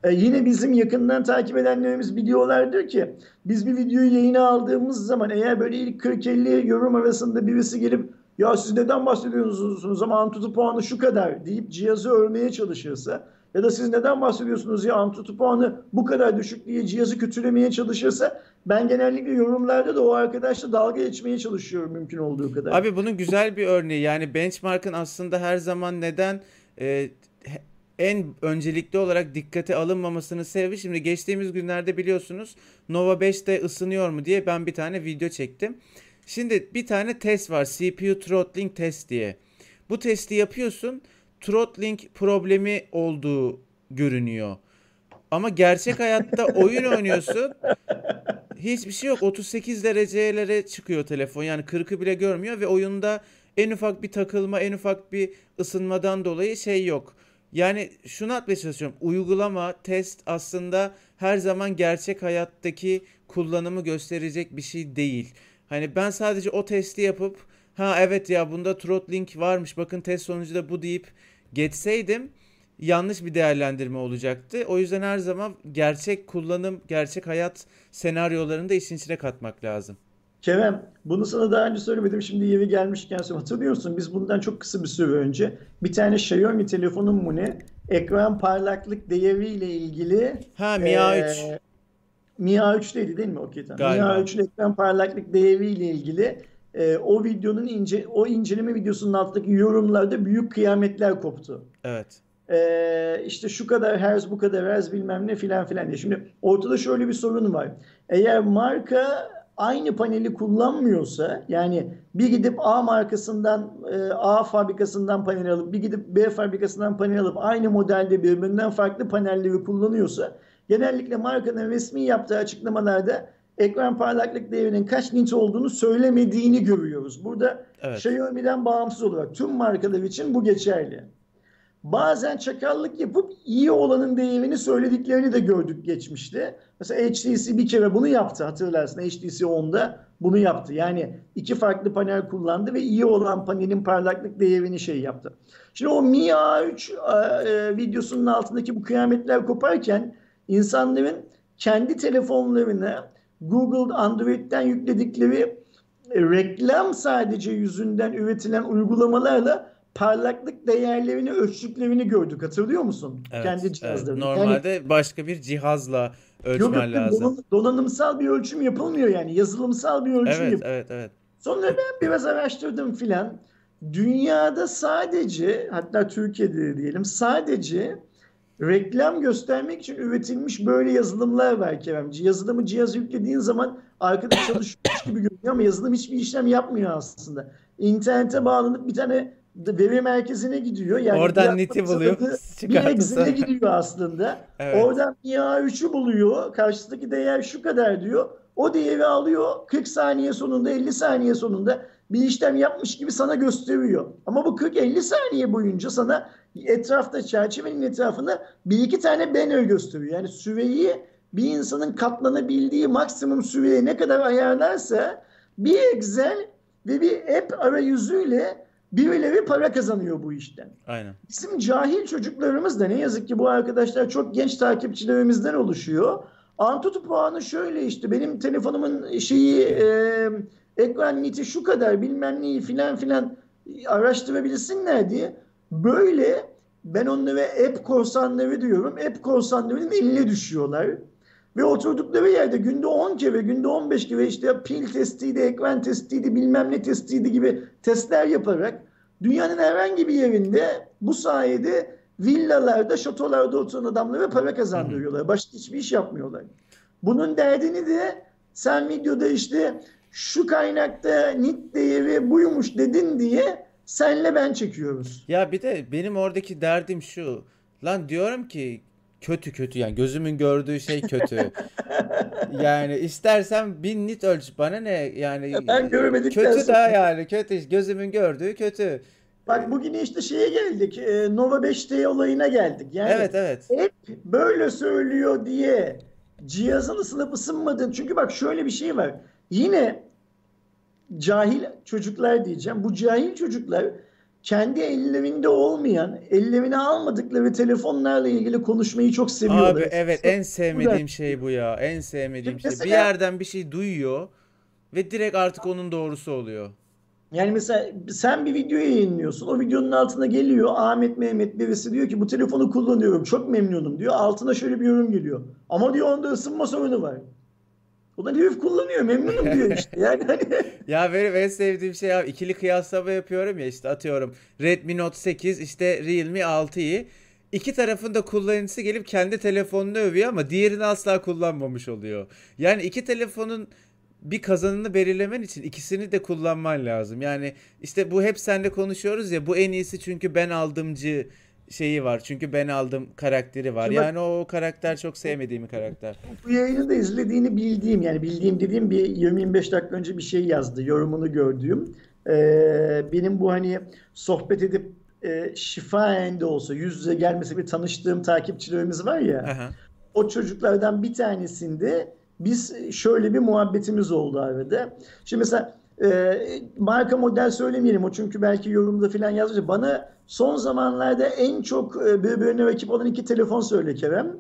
Ee, yine bizim yakından takip edenlerimiz biliyorlardır ki biz bir videoyu yayına aldığımız zaman eğer böyle ilk 40-50 yorum arasında birisi gelip ya siz neden bahsediyorsunuz ama Antutu puanı şu kadar deyip cihazı örmeye çalışırsa ya da siz neden bahsediyorsunuz ya Antutu puanı bu kadar düşük diye cihazı kötülemeye çalışırsa ben genellikle yorumlarda da o arkadaşla dalga geçmeye çalışıyorum mümkün olduğu kadar. Abi bunun güzel bir örneği yani benchmark'ın aslında her zaman neden e, en öncelikli olarak dikkate alınmamasının sebebi şimdi geçtiğimiz günlerde biliyorsunuz Nova 5'te ısınıyor mu diye ben bir tane video çektim. Şimdi bir tane test var CPU throttling test diye. Bu testi yapıyorsun throttling problemi olduğu görünüyor. Ama gerçek hayatta oyun oynuyorsun. Hiçbir şey yok. 38 derecelere çıkıyor telefon. Yani 40'ı bile görmüyor ve oyunda en ufak bir takılma, en ufak bir ısınmadan dolayı şey yok. Yani şunu atmaya çalışıyorum. Uygulama, test aslında her zaman gerçek hayattaki kullanımı gösterecek bir şey değil. Hani ben sadece o testi yapıp ha evet ya bunda throttling varmış bakın test sonucu da bu deyip geçseydim yanlış bir değerlendirme olacaktı. O yüzden her zaman gerçek kullanım, gerçek hayat senaryolarını da işin içine katmak lazım. Kerem, bunu sana daha önce söylemedim. Şimdi yeri gelmişken söyleyeyim. Hatırlıyorsun biz bundan çok kısa bir süre önce bir tane Xiaomi telefonun mu ne? Ekran parlaklık değeriyle ilgili Ha Mi A3. e, Mi A3'teydi değil mi? Okey tamam. Mi Galiba. A3'ün ekran parlaklık değeriyle ilgili e, o videonun ince o inceleme videosunun altındaki yorumlarda büyük kıyametler koptu. Evet. Ee, işte şu kadar hertz bu kadar hertz bilmem ne filan filan diye. Şimdi ortada şöyle bir sorun var. Eğer marka aynı paneli kullanmıyorsa yani bir gidip A markasından e, A fabrikasından panel alıp bir gidip B fabrikasından panel alıp aynı modelde birbirinden farklı panelleri kullanıyorsa genellikle markanın resmi yaptığı açıklamalarda ekran parlaklık değerinin kaç nit olduğunu söylemediğini görüyoruz. Burada Evet. Xiaomi'den bağımsız olarak tüm markalar için bu geçerli. Bazen çakallık yapıp iyi olanın değerini söylediklerini de gördük geçmişte. Mesela HTC bir kere bunu yaptı hatırlarsın. HTC 10'da bunu yaptı. Yani iki farklı panel kullandı ve iyi olan panelin parlaklık değerini şey yaptı. Şimdi o Mi A3 e, videosunun altındaki bu kıyametler koparken insanların kendi telefonlarına Google Android'den yükledikleri e, reklam sadece yüzünden üretilen uygulamalarla parlaklık değerlerini ölçtüklerini gördük. Hatırlıyor musun? Evet, Kendi evet. cihazlarında. Yani Normalde başka bir cihazla yok, ölçmen yok, lazım. dolan- donanımsal bir ölçüm yapılmıyor yani. Yazılımsal bir ölçüm Evet, yapılıyor. evet, evet. Sonra ben biraz araştırdım filan. Dünyada sadece hatta Türkiye'de diyelim sadece reklam göstermek için üretilmiş böyle yazılımlar var Keremci. Yazılımı cihaz yüklediğin zaman arkada çalışıyormuş gibi görünüyor ama yazılım hiçbir işlem yapmıyor aslında. İnternete bağlanıp bir tane veri merkezine gidiyor. Yani Oradan bir neti buluyor, Bir. Excel'e gidiyor aslında. Evet. Oradan IA3'ü buluyor. Karşısındaki değer şu kadar diyor. O değeri alıyor. 40 saniye sonunda 50 saniye sonunda bir işlem yapmış gibi sana gösteriyor. Ama bu 40-50 saniye boyunca sana etrafta çerçevenin etrafında bir iki tane banner gösteriyor. Yani süreyi bir insanın katlanabildiği maksimum süreye ne kadar ayarlarsa bir Excel ve bir app arayüzüyle birileri para kazanıyor bu işten. Aynen. Bizim cahil çocuklarımız da ne yazık ki bu arkadaşlar çok genç takipçilerimizden oluşuyor. Antutu puanı şöyle işte benim telefonumun şeyi e, ekran niti şu kadar bilmem neyi filan filan araştırabilsinler diye böyle ben onlara app korsanları diyorum. App korsanlarının eline düşüyorlar. Ve oturdukları yerde günde 10 kere, günde 15 kere işte pil testiydi, ekran testiydi, bilmem ne testiydi gibi testler yaparak dünyanın herhangi bir yerinde bu sayede villalarda, şatolarda oturan adamlara para kazandırıyorlar. Başka hiçbir iş yapmıyorlar. Bunun derdini de sen videoda işte şu kaynakta nit değeri buymuş dedin diye senle ben çekiyoruz. Ya bir de benim oradaki derdim şu. Lan diyorum ki kötü kötü yani gözümün gördüğü şey kötü. Yani istersen bin nit ölç bana ne yani Ben görmedikten kötü sonra- daha yani kötü gözümün gördüğü kötü. Bak bugün işte şeye geldik. e, Nova 5T olayına geldik. Yani Evet evet. hep böyle söylüyor diye cihazın ısınıp ısınmadığını. Çünkü bak şöyle bir şey var. Yine cahil çocuklar diyeceğim. Bu cahil çocuklar kendi ellerinde olmayan, ellerine almadıkları telefonlarla ilgili konuşmayı çok seviyorlar. Abi evet en sevmediğim şey bu ya. En sevmediğim şey. Bir Mesela- yerden bir şey duyuyor ve direkt artık onun doğrusu oluyor. Yani mesela sen bir video yayınlıyorsun. O videonun altına geliyor Ahmet Mehmet birisi diyor ki bu telefonu kullanıyorum. Çok memnunum diyor. Altına şöyle bir yorum geliyor. Ama diyor onda ısınma sorunu var. Da herif kullanıyor. Memnunum diyor işte. Yani hani Ya benim en sevdiğim şey abi ikili kıyaslama yapıyorum ya işte atıyorum Redmi Note 8 işte Realme 6'yı iki tarafın da kullanıcısı gelip kendi telefonunu övüyor ama diğerini asla kullanmamış oluyor. Yani iki telefonun bir kazanını belirlemen için ikisini de kullanman lazım. Yani işte bu hep seninle konuşuyoruz ya bu en iyisi çünkü ben aldımcı şeyi var. Çünkü ben aldım karakteri var. Şimdi Yani o karakter çok sevmediğim bir karakter. Bu yayını da izlediğini bildiğim yani bildiğim dediğim bir 20-25 dakika önce bir şey yazdı. Yorumunu gördüğüm. Ee, benim bu hani sohbet edip e, şifaen de olsa yüz yüze gelmese bir tanıştığım takipçilerimiz var ya. Aha. O çocuklardan bir tanesinde biz şöyle bir muhabbetimiz oldu arada. Şimdi mesela e, marka model söylemeyelim o çünkü belki yorumda falan yazmış. Bana son zamanlarda en çok e, birbirine rakip olan iki telefon söyle Kerem.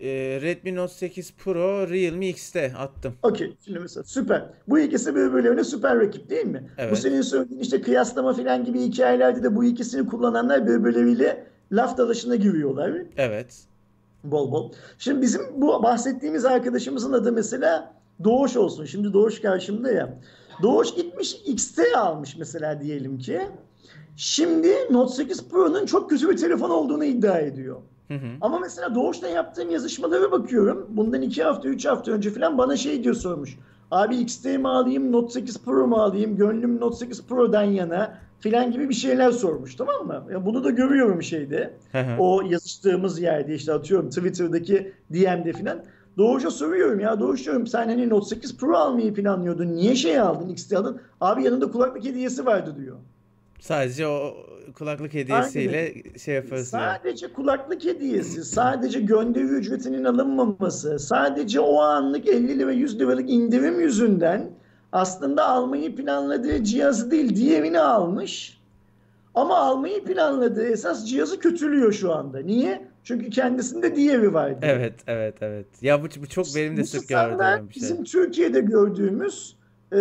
Ee, Redmi Note 8 Pro Realme X'te attım. Okey. Şimdi mesela süper. Bu ikisi birbirlerine süper rakip değil mi? Evet. Bu senin söylediğin işte kıyaslama falan gibi hikayelerde de bu ikisini kullananlar birbirleriyle laf dalaşına giriyorlar. Evet. Bol bol. Şimdi bizim bu bahsettiğimiz arkadaşımızın adı mesela Doğuş olsun. Şimdi Doğuş karşımda ya. Doğuş gitmiş XT almış mesela diyelim ki. Şimdi Note 8 Pro'nun çok kötü bir telefon olduğunu iddia ediyor. Hı hı. Ama mesela Doğuş'ta yaptığım yazışmalara bakıyorum. Bundan iki hafta, üç hafta önce falan bana şey diyor sormuş. Abi XT mi alayım, Note 8 Pro mu alayım, gönlüm Note 8 Pro'dan yana filan gibi bir şeyler sormuş tamam mı? Ya bunu da görüyorum şeyde. Hı hı. O yazıştığımız yerde işte atıyorum Twitter'daki DM'de filan. Doğuş'a soruyorum ya Doğuş diyorum sen hani Note 8 Pro almayı planlıyordun. Niye şey aldın XT aldın? Abi yanında kulaklık hediyesi vardı diyor. Sadece o kulaklık hediyesiyle şey yaparsın. yani. Sadece kulaklık hediyesi, sadece gönderi ücretinin alınmaması, sadece o anlık 50 lira 100 liralık indirim yüzünden aslında almayı planladığı cihazı değil diğerini almış. Ama almayı planladığı esas cihazı kötülüyor şu anda. Niye? Çünkü kendisinde diğeri vardı. Evet, evet, evet. Ya bu, bu çok benim de Bu sık gördüğüm bir şey. Bizim Türkiye'de gördüğümüz e,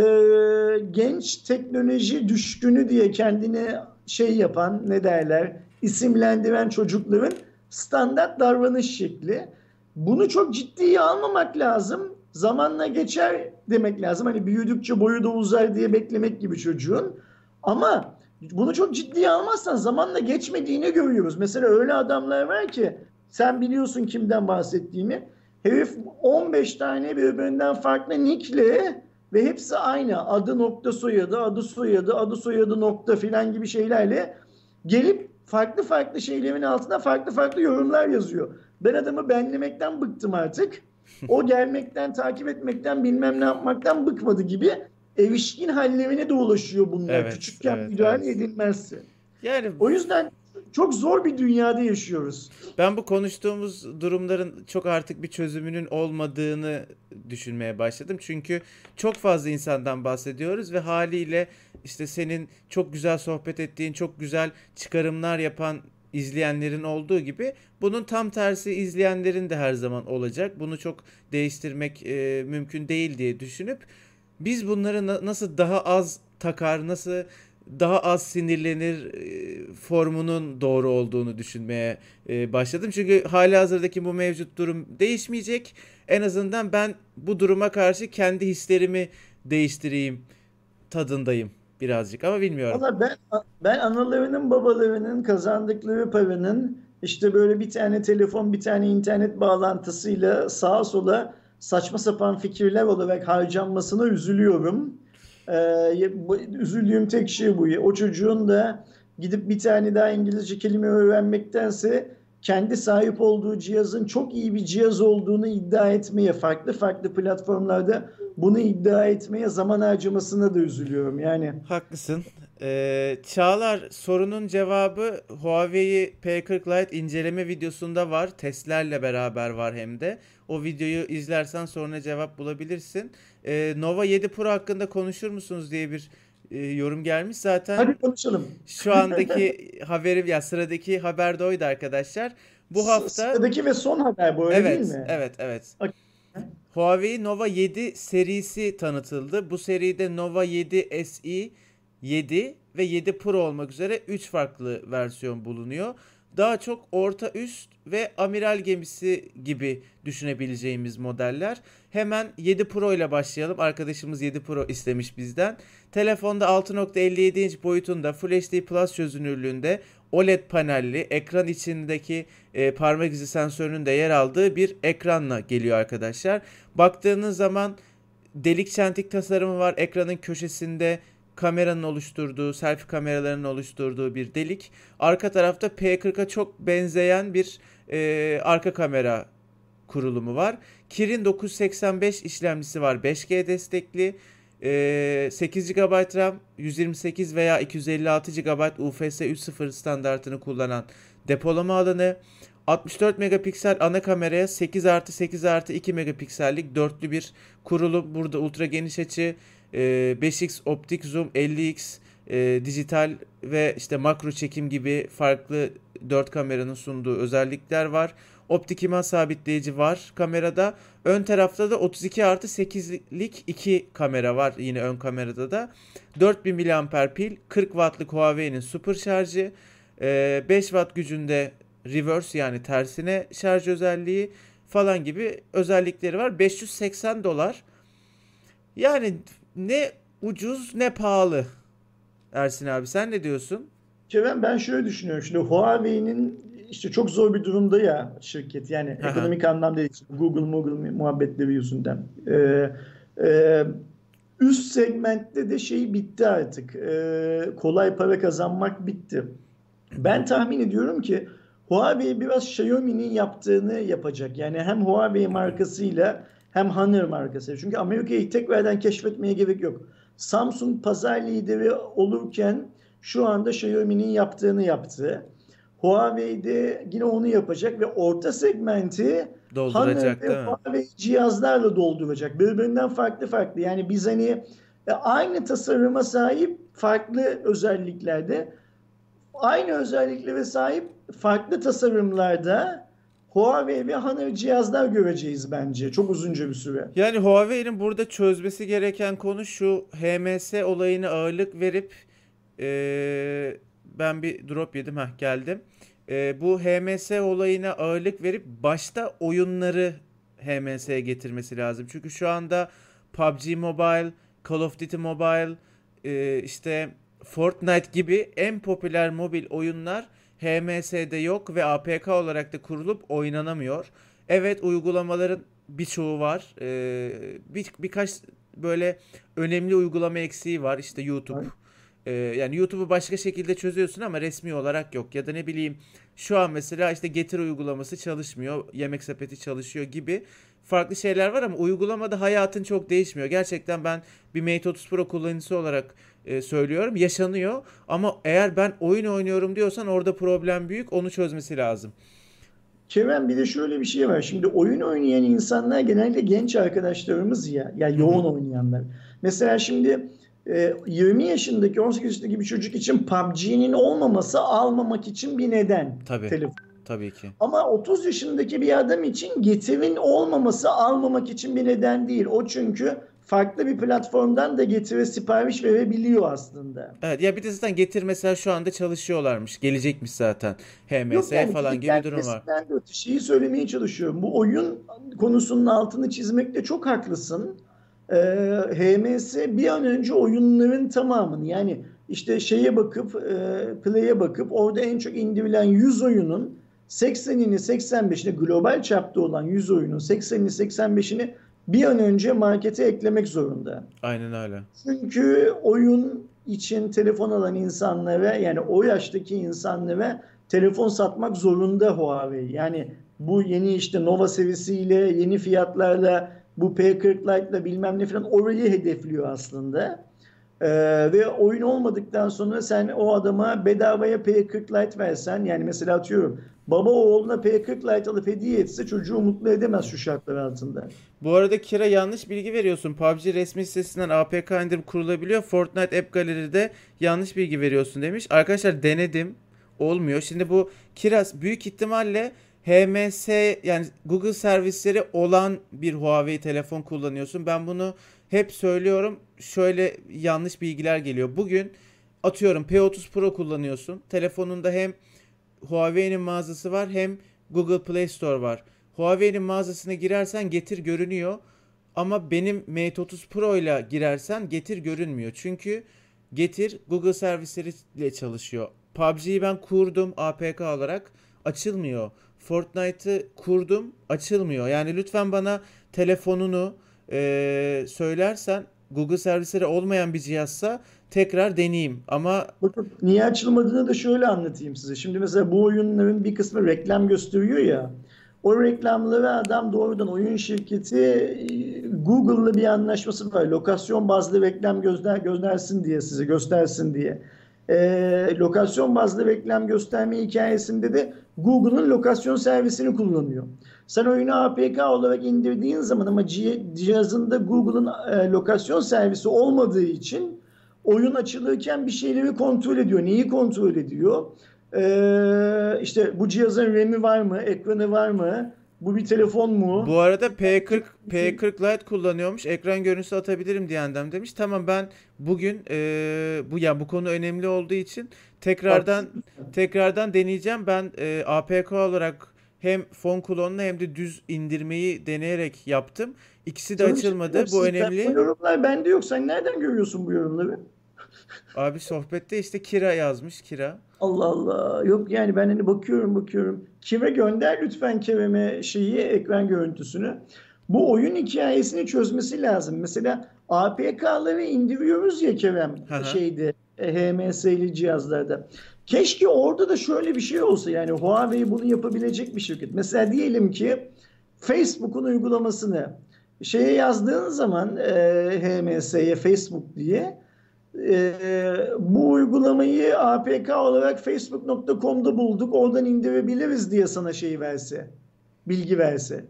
genç teknoloji düşkünü diye kendini şey yapan ne derler isimlendiren çocukların standart davranış şekli. Bunu çok ciddiye almamak lazım. Zamanla geçer demek lazım. Hani büyüdükçe boyu da uzar diye beklemek gibi çocuğun. Ama bunu çok ciddiye almazsan zamanla geçmediğini görüyoruz. Mesela öyle adamlar var ki sen biliyorsun kimden bahsettiğimi. Herif 15 tane birbirinden farklı nickle ve hepsi aynı. Adı nokta soyadı, adı soyadı, adı soyadı nokta filan gibi şeylerle gelip farklı farklı şeylerin altına farklı farklı yorumlar yazıyor. Ben adamı benlemekten bıktım artık. O gelmekten, takip etmekten, bilmem ne yapmaktan bıkmadı gibi erişkin hallerine de ulaşıyor bunlar. Evet, Küçükken evet, müdahale evet. edilmezse. Yani O yüzden çok zor bir dünyada yaşıyoruz. ben bu konuştuğumuz durumların çok artık bir çözümünün olmadığını düşünmeye başladım. Çünkü çok fazla insandan bahsediyoruz ve haliyle işte senin çok güzel sohbet ettiğin, çok güzel çıkarımlar yapan izleyenlerin olduğu gibi bunun tam tersi izleyenlerin de her zaman olacak. Bunu çok değiştirmek e, mümkün değil diye düşünüp biz bunları na- nasıl daha az takar, nasıl daha az sinirlenir e, formunun doğru olduğunu düşünmeye e, başladım. Çünkü hali hazırdaki bu mevcut durum değişmeyecek. En azından ben bu duruma karşı kendi hislerimi değiştireyim tadındayım birazcık ama bilmiyorum. Valla ben ben analarının babalarının kazandıkları paranın işte böyle bir tane telefon bir tane internet bağlantısıyla sağa sola saçma sapan fikirler olarak harcanmasına üzülüyorum. Ee, üzüldüğüm tek şey bu. O çocuğun da gidip bir tane daha İngilizce kelime öğrenmektense kendi sahip olduğu cihazın çok iyi bir cihaz olduğunu iddia etmeye, farklı farklı platformlarda bunu iddia etmeye zaman harcamasına da üzülüyorum. Yani Haklısın. Ee, Çağlar sorunun cevabı Huawei P40 Lite inceleme videosunda var. Testlerle beraber var hem de. O videoyu izlersen sonra cevap bulabilirsin. Ee, Nova 7 Pro hakkında konuşur musunuz diye bir e, yorum gelmiş. Zaten hadi konuşalım. şu andaki haberim ya sıradaki haber de oydu arkadaşlar. Bu hafta Sıradaki ve son haber bu öyle Evet, değil mi? evet, evet. Okey. Huawei Nova 7 serisi tanıtıldı. Bu seride Nova 7 SE, 7 ve 7 Pro olmak üzere 3 farklı versiyon bulunuyor. Daha çok orta üst ve amiral gemisi gibi düşünebileceğimiz modeller. Hemen 7 Pro ile başlayalım. Arkadaşımız 7 Pro istemiş bizden. Telefonda 6.57 inç boyutunda Full HD Plus çözünürlüğünde OLED panelli ekran içindeki e, parmak izi sensörünün de yer aldığı bir ekranla geliyor arkadaşlar. Baktığınız zaman delik çentik tasarımı var. Ekranın köşesinde kameranın oluşturduğu, selfie kameralarının oluşturduğu bir delik. Arka tarafta P40'a çok benzeyen bir e, arka kamera kurulumu var. Kirin 985 işlemcisi var. 5G destekli. E, 8 GB RAM, 128 veya 256 GB UFS 3.0 standartını kullanan depolama alanı. 64 megapiksel ana kameraya 8 artı 8 artı 2 megapiksellik dörtlü bir kurulum. Burada ultra geniş açı, 5x optik zoom, 50x e, dijital ve işte makro çekim gibi farklı 4 kameranın sunduğu özellikler var. Optik imaj sabitleyici var kamerada. Ön tarafta da 32 artı 8'lik 2 kamera var yine ön kamerada da. 4000 mAh pil, 40 wattlık Huawei'nin super şarjı, 5 watt gücünde reverse yani tersine şarj özelliği falan gibi özellikleri var. 580 dolar. Yani ne ucuz ne pahalı. Ersin abi sen ne diyorsun? Kerem ben şöyle düşünüyorum. Şimdi Huawei'nin işte çok zor bir durumda ya şirket. Yani Aha. ekonomik anlamda. Google, Google muhabbetleri yüzünden. Ee, e, üst segmentte de şey bitti artık. Ee, kolay para kazanmak bitti. Ben tahmin ediyorum ki Huawei biraz Xiaomi'nin yaptığını yapacak. Yani hem Huawei markasıyla hem Honor markası. Çünkü Amerika'yı tekrardan keşfetmeye gerek yok. Samsung pazar lideri olurken şu anda Xiaomi'nin yaptığını yaptı. Huawei'de yine onu yapacak ve orta segmenti Dolduracak değil ve mi? Huawei cihazlarla dolduracak. Birbirinden farklı farklı. Yani biz hani e, aynı tasarıma sahip farklı özelliklerde aynı özelliklere sahip farklı tasarımlarda Huawei ve Honor cihazlar göreceğiz bence çok uzunca bir süre. Yani Huawei'nin burada çözmesi gereken konu şu HMS olayına ağırlık verip eee, ben bir drop yedim ha geldim. Eee, bu HMS olayına ağırlık verip başta oyunları HMS'ye getirmesi lazım. Çünkü şu anda PUBG Mobile, Call of Duty Mobile, eee, işte Fortnite gibi en popüler mobil oyunlar HMS'de yok ve APK olarak da kurulup oynanamıyor. Evet uygulamaların birçoğu var. Ee, bir, birkaç böyle önemli uygulama eksiği var. İşte YouTube. Ee, yani YouTube'u başka şekilde çözüyorsun ama resmi olarak yok. Ya da ne bileyim şu an mesela işte Getir uygulaması çalışmıyor. Yemek sepeti çalışıyor gibi farklı şeyler var ama uygulamada hayatın çok değişmiyor. Gerçekten ben bir Mate 30 Pro kullanıcısı olarak e, söylüyorum. Yaşanıyor ama eğer ben oyun oynuyorum diyorsan orada problem büyük. Onu çözmesi lazım. Kerem bir de şöyle bir şey var. Şimdi oyun oynayan insanlar genelde genç arkadaşlarımız ya. Ya yoğun oynayanlar. Mesela şimdi e, 20 yaşındaki 18 yaşındaki bir çocuk için PUBG'nin olmaması almamak için bir neden. Tabii. Telefon. Tabii ki. Ama 30 yaşındaki bir adam için getirin olmaması almamak için bir neden değil. O çünkü farklı bir platformdan da getire sipariş verebiliyor aslında. Evet ya bir de zaten Getir mesela şu anda çalışıyorlarmış. Gelecekmiş zaten. HMS Yok yani falan gibi bir durum var. gelmesinden de şeyi söylemeye çalışıyorum. Bu oyun konusunun altını çizmekte çok haklısın. Ee, HMS bir an önce oyunların tamamını yani işte şeye bakıp e, play'e bakıp orada en çok indirilen 100 oyunun 80'ini 85'ini global çapta olan 100 oyunun 80'ini 85'ini bir an önce markete eklemek zorunda. Aynen öyle. Çünkü oyun için telefon alan insanlara yani o yaştaki insanlara telefon satmak zorunda Huawei. Yani bu yeni işte Nova serisiyle yeni fiyatlarla bu P40 Lite'la bilmem ne falan orayı hedefliyor aslında. Ee, ve oyun olmadıktan sonra sen o adama bedavaya P40 Lite versen yani mesela atıyorum baba oğluna P40 Lite alıp hediye etse çocuğu mutlu edemez şu şartlar altında. Bu arada Kira yanlış bilgi veriyorsun. PUBG resmi sitesinden APK indirip kurulabiliyor. Fortnite App Gallery'de yanlış bilgi veriyorsun demiş. Arkadaşlar denedim. Olmuyor. Şimdi bu Kira büyük ihtimalle HMS yani Google servisleri olan bir Huawei telefon kullanıyorsun. Ben bunu hep söylüyorum. Şöyle yanlış bilgiler geliyor. Bugün atıyorum P30 Pro kullanıyorsun. Telefonunda hem Huawei'nin mağazası var hem Google Play Store var. Huawei'nin mağazasına girersen getir görünüyor. Ama benim Mate 30 Pro ile girersen getir görünmüyor. Çünkü getir Google servisleriyle çalışıyor. PUBG'yi ben kurdum APK olarak açılmıyor. Fortnite'ı kurdum açılmıyor. Yani lütfen bana telefonunu e, söylersen Google servisleri olmayan bir cihazsa tekrar deneyeyim. Ama Bakın niye açılmadığını da şöyle anlatayım size. Şimdi mesela bu oyunların bir kısmı reklam gösteriyor ya. O reklamları adam doğrudan oyun şirketi e, Google'la bir anlaşması var. Lokasyon bazlı reklam gözler göndersin diye size göstersin diye. Ee, lokasyon bazlı reklam gösterme hikayesinde de Google'ın lokasyon servisini kullanıyor. Sen oyunu APK olarak indirdiğin zaman ama ci- cihazında Google'ın e, lokasyon servisi olmadığı için oyun açılırken bir şeyleri kontrol ediyor. Neyi kontrol ediyor? Ee, işte bu cihazın RAM'i var mı? Ekranı var mı? Bu bir telefon mu? bu arada P40 P40 Lite kullanıyormuş. Ekran görüntüsü atabilirim diyendim demiş. Tamam ben bugün e, bu ya bu konu önemli olduğu için tekrardan tekrardan deneyeceğim. Ben e, APK olarak hem fon klonunu hem de düz indirmeyi deneyerek yaptım. İkisi de Canım açılmadı. Bu önemli. Yorumlar bende yok. Sen nereden görüyorsun bu yorumları? Abi sohbette işte Kira yazmış Kira. Allah Allah. Yok yani ben hani bakıyorum bakıyorum. Kime gönder lütfen Kerem'e şeyi ekran görüntüsünü. Bu oyun hikayesini çözmesi lazım. Mesela APK'ları indiriyoruz ya Kerem hı. şeyde e, HMS'li cihazlarda. Keşke orada da şöyle bir şey olsa yani Huawei bunu yapabilecek bir şirket. Mesela diyelim ki Facebook'un uygulamasını şeye yazdığın zaman e, HMS'ye Facebook diye e, bu uygulamayı APK olarak facebook.com'da bulduk. Oradan indirebiliriz diye sana şey verse. Bilgi verse.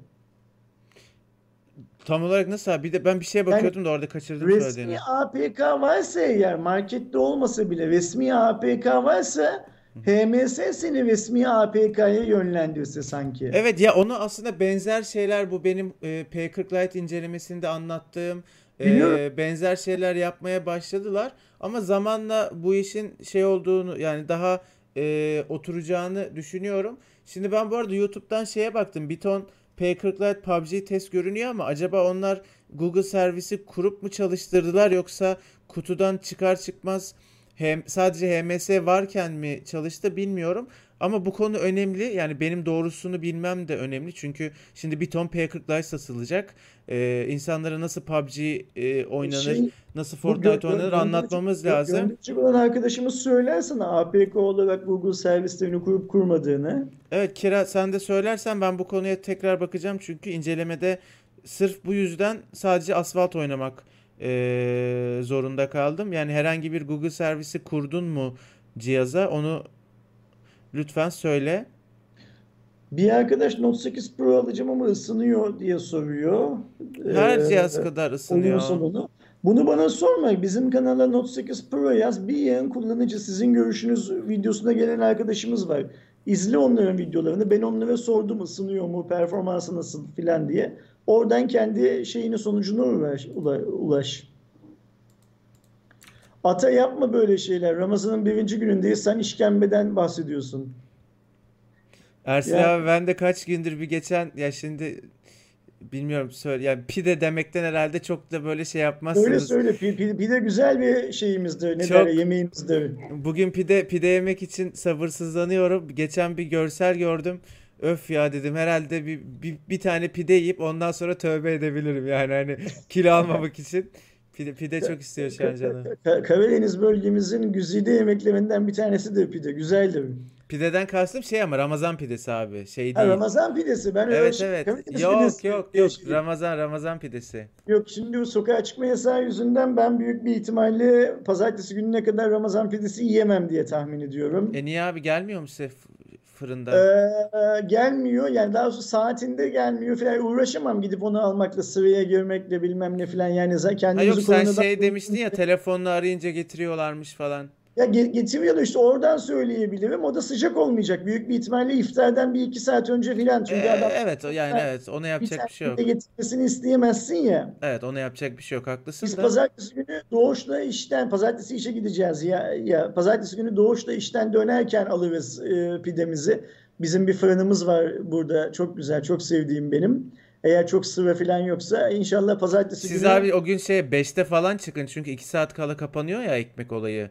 Tam olarak nasıl abi? Bir de ben bir şeye bakıyordum da orada kaçırdım söylediğini. Resmi APK varsa eğer markette olmasa bile resmi APK varsa HMS seni resmi APK'ya yönlendirse sanki. Evet ya onu aslında benzer şeyler bu benim e, P40 Lite incelemesinde anlattığım e, benzer şeyler yapmaya başladılar. Ama zamanla bu işin şey olduğunu yani daha e, oturacağını düşünüyorum. Şimdi ben bu arada YouTube'dan şeye baktım. Bir ton P40 Lite PUBG test görünüyor ama acaba onlar Google servisi kurup mu çalıştırdılar yoksa kutudan çıkar çıkmaz hem sadece HMS varken mi çalıştı bilmiyorum. Ama bu konu önemli. Yani benim doğrusunu bilmem de önemli. Çünkü şimdi bir ton P40 Lite satılacak. Ee, insanlara nasıl PUBG e, oynanır, Şey, nasıl Fortnite oynanır anlatmamız lazım. Gönderecek olan arkadaşımız söylersene APK olarak Google servislerini kurup kurmadığını. Evet Kira sen de söylersen ben bu konuya tekrar bakacağım. Çünkü incelemede sırf bu yüzden sadece asfalt oynamak e, zorunda kaldım. Yani herhangi bir Google servisi kurdun mu cihaza onu lütfen söyle. Bir arkadaş Note 8 Pro alacağım ama ısınıyor diye soruyor. Her Ee, cihaz kadar ısınıyor. salonu. Bunu bana sorma. Bizim kanala Note 8 Pro yaz. Bir yayın kullanıcı sizin görüşünüz videosuna gelen arkadaşımız var. İzle onların videolarını. Ben onlara sordum ısınıyor mu, performansı nasıl filan diye. Oradan kendi şeyini sonucuna ulaş. ula- ulaş. Ata yapma böyle şeyler. Ramazan'ın birinci günündeyiz. Sen işkembeden bahsediyorsun. Ersin Ya abi ben de kaç gündür bir geçen ya şimdi bilmiyorum söyle yani pide demekten herhalde çok da böyle şey Öyle yapmazsınız. söyle. Pi- pi- Pide güzel bir şeyimizdir. Ne Çok derler yemeğimizdir. bugün pide pide yemek için sabırsızlanıyorum. Geçen bir görsel gördüm. Öf ya dedim herhalde bir, bir, bir tane pide yiyip ondan sonra tövbe edebilirim yani hani kilo almamak için. Pide, pide çok istiyor şu an canım. Ka- Karadeniz bölgemizin güzide yemeklerinden bir tanesi de pide. Güzeldir. Pideden kastım şey ama Ramazan pidesi abi şey Ha, değil. Ramazan pidesi. Ben öyle Evet şey, evet. Karadeniz Yok pidesi yok yok şey- Ramazan Ramazan pidesi. Yok şimdi bu sokağa çıkma yasağı yüzünden ben büyük bir ihtimalle pazartesi gününe kadar Ramazan pidesi yiyemem diye tahmin ediyorum. E niye abi gelmiyor mu size f- fırından? Ee, gelmiyor yani daha doğrusu saatinde gelmiyor falan uğraşamam gidip onu almakla sıraya girmekle bilmem ne falan yani za- Ha yok kendimizi sen şey demiştin ya telefonla arayınca getiriyorlarmış falan. Ya ge- getiriyor da işte oradan söyleyebilirim. O da sıcak olmayacak. Büyük bir ihtimalle iftardan bir iki saat önce filan. Çünkü adam evet yani evet ona yapacak bir şey yok. getirmesini isteyemezsin ya. Evet ona yapacak bir şey yok haklısın Biz da. pazartesi günü Doğuş'la işten, pazartesi işe gideceğiz ya. Ya pazartesi günü Doğuş'la işten dönerken alırız e, pidemizi. Bizim bir fırınımız var burada. Çok güzel, çok sevdiğim benim. Eğer çok sıra falan yoksa inşallah pazartesi Siz günü abi o gün şey 5'te falan çıkın çünkü 2 saat kala kapanıyor ya ekmek olayı.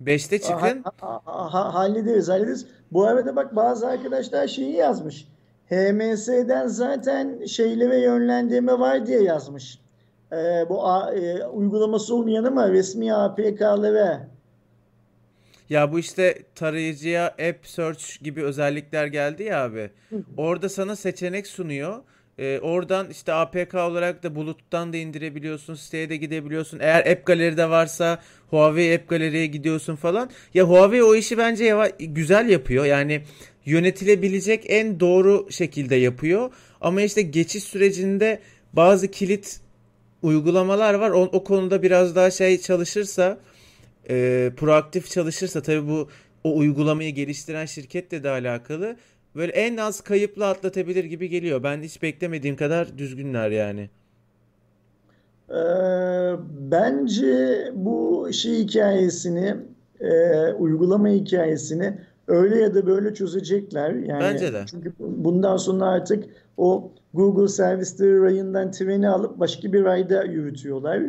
5'te ha- çıkın. ha- ha- ha- hallederiz, hallederiz. Bu arada bak bazı arkadaşlar şeyi yazmış. HMS'den zaten şeylere yönlendirme var diye yazmış. e, bu a, e, uygulaması olmayan ama resmi APK'lara Ya bu işte tarayıcıya app search gibi özellikler geldi ya abi. Orada sana seçenek sunuyor. Ee, oradan işte APK olarak da buluttan da indirebiliyorsun. Siteye de gidebiliyorsun. Eğer App Gallery'de varsa Huawei App Gallery'e gidiyorsun falan. Ya Huawei o işi bence yava- güzel yapıyor. Yani yönetilebilecek en doğru şekilde yapıyor. Ama işte geçiş sürecinde bazı kilit uygulamalar var. O, o konuda biraz daha şey çalışırsa e, proaktif çalışırsa tabii bu o uygulamayı geliştiren şirketle de alakalı. Böyle en az kayıpla atlatabilir gibi geliyor. Ben hiç beklemediğim kadar düzgünler yani. Ee, bence bu şey hikayesini, e, uygulama hikayesini öyle ya da böyle çözecekler. Yani Bence de. çünkü bundan sonra artık o Google servisleri rayından treni alıp başka bir rayda yürütüyorlar.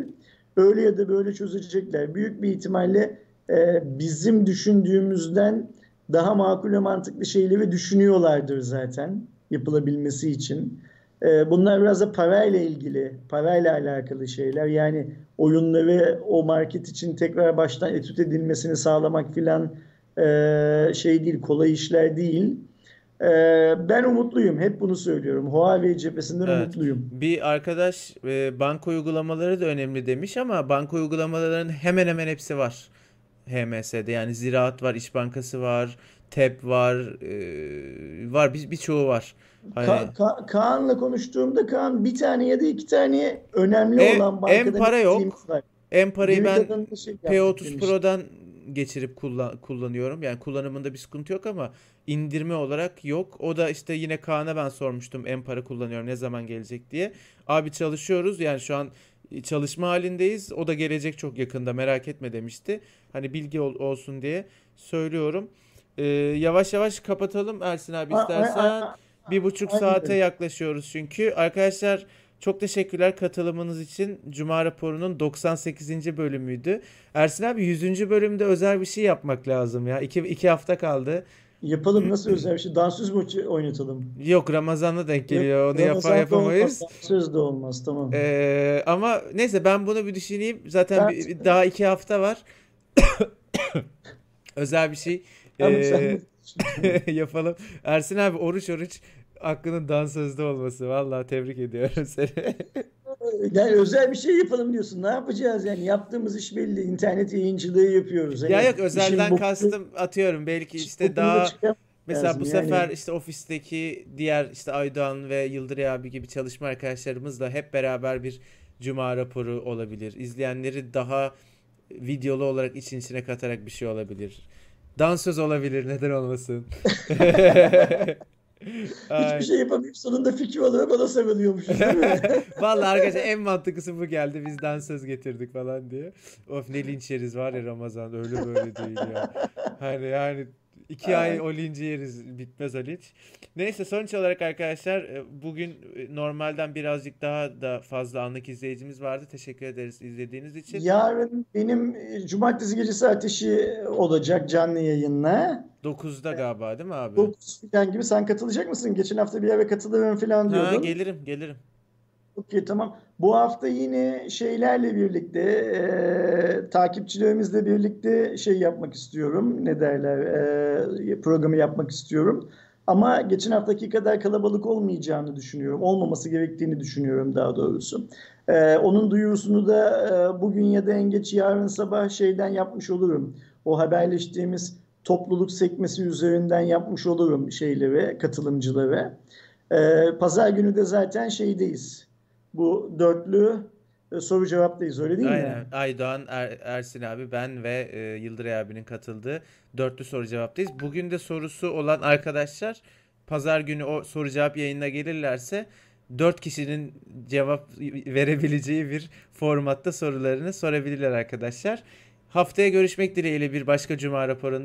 Öyle ya da böyle çözecekler. Büyük bir ihtimalle e, bizim düşündüğümüzden daha makul ve mantıklı şeyleri düşünüyorlardır zaten yapılabilmesi için. Ee, Bunlar biraz da parayla ilgili, parayla alakalı şeyler. Yani oyunları o market için tekrar baştan etüt edilmesini sağlamak filan e, şey değil, kolay işler değil. Ee, Ben umutluyum, hep bunu söylüyorum. Huawei cephesinden Evet. umutluyum. Bir arkadaş e, banka uygulamaları da önemli demiş ama banka uygulamalarının hemen hemen hepsi var. HMS'de yani Ziraat var, İş Bankası var, TEP var, e, var bir birçoğu var. Hani Ka- Ka- Kaan'la konuştuğumda Kaan bir tane ya da iki tane önemli en, olan en bankadan para yok. var. En parayı ben şey yaptık P30 demiş. Pro'dan geçirip kullan kullanıyorum. Yani kullanımında bir sıkıntı yok ama indirme olarak yok. O da işte yine Kaan'a ben sormuştum en para kullanıyorum ne zaman gelecek diye. Abi çalışıyoruz yani şu an çalışma halindeyiz. O da gelecek çok yakında merak etme demişti. Hani bilgi ol- olsun diye söylüyorum. Ee, yavaş yavaş kapatalım Ersin abi istersen. Bir buçuk saate yaklaşıyoruz çünkü. Arkadaşlar çok teşekkürler katılımınız için. Cuma raporunun 98. bölümüydü. Ersin abi 100. bölümde özel bir şey yapmak lazım ya. İki, iki hafta kaldı. Yapalım nasıl özel bir şey? Dansöz mü ç- oynatalım? Yok Ramazan'da denk geliyor. Onu yapa, Ramazan'da yapamayız. dansöz de olmaz. Tamam. Ee, ama neyse ben bunu bir düşüneyim. Zaten Ben- bir- daha iki hafta var. Özel bir şey ee, yapalım. Ersin abi oruç oruç aklının dansözde olması. Vallahi tebrik ediyorum seni. yani özel bir şey yapalım diyorsun. Ne yapacağız yani? Yaptığımız iş belli. İnternet yayıncılığı yapıyoruz. Ya Hani yok özelden bokunu- kastım atıyorum belki işte daha mesela bu Yani sefer işte ofisteki diğer işte Aydoğan ve Yıldıray abi gibi çalışma arkadaşlarımızla hep beraber bir cuma raporu olabilir. İzleyenleri daha videolu olarak için içine katarak bir şey olabilir. Dansöz olabilir neden olmasın. Hiçbir şey yapamayıp sonunda ona sarılıyormuşuz değil mi? Vallahi arkadaşlar en mantıklısı bu geldi. Biz dansöz getirdik falan diye. Of ne linç yeriz var ya Ramazan öyle böyle değil ya. Hani yani iki ay o linci yeriz bitmez linç. Neyse sonuç olarak arkadaşlar e, bugün e, normalden birazcık daha da fazla anlık izleyicimiz vardı. Teşekkür ederiz izlediğiniz için. Yarın benim e, cumartesi gecesi ateşi olacak canlı yayınla. 9'da galiba değil mi abi? 9 falan gibi sen katılacak mısın? Geçen hafta bir eve katılırım falan Ha diyordun. gelirim gelirim. Okey tamam. Bu hafta yine şeylerle birlikte, e, takipçilerimizle birlikte şey yapmak istiyorum. Ne derler? e, programı yapmak istiyorum. Ama geçen haftaki kadar kalabalık olmayacağını düşünüyorum. Olmaması gerektiğini düşünüyorum daha doğrusu. E, onun duyurusunu da e, bugün ya da en geç yarın sabah şeyden yapmış olurum. O haberleştiğimiz topluluk sekmesi üzerinden yapmış olurum şeyleri, katılımcıları. E, Pazar günü de zaten şeydeyiz. Bu dörtlü e, soru cevaplıyız öyle değil mi? Aynen. Aydoğan, Er- Ersin abi, ben ve e, Yıldıray abinin katıldığı dörtlü soru cevaptayız. Bugün de sorusu olan arkadaşlar pazar günü o soru cevap yayınına gelirlerse dört kişinin cevap verebileceği bir formatta sorularını sorabilirler arkadaşlar. Haftaya görüşmek dileğiyle bir başka Cuma raporunda.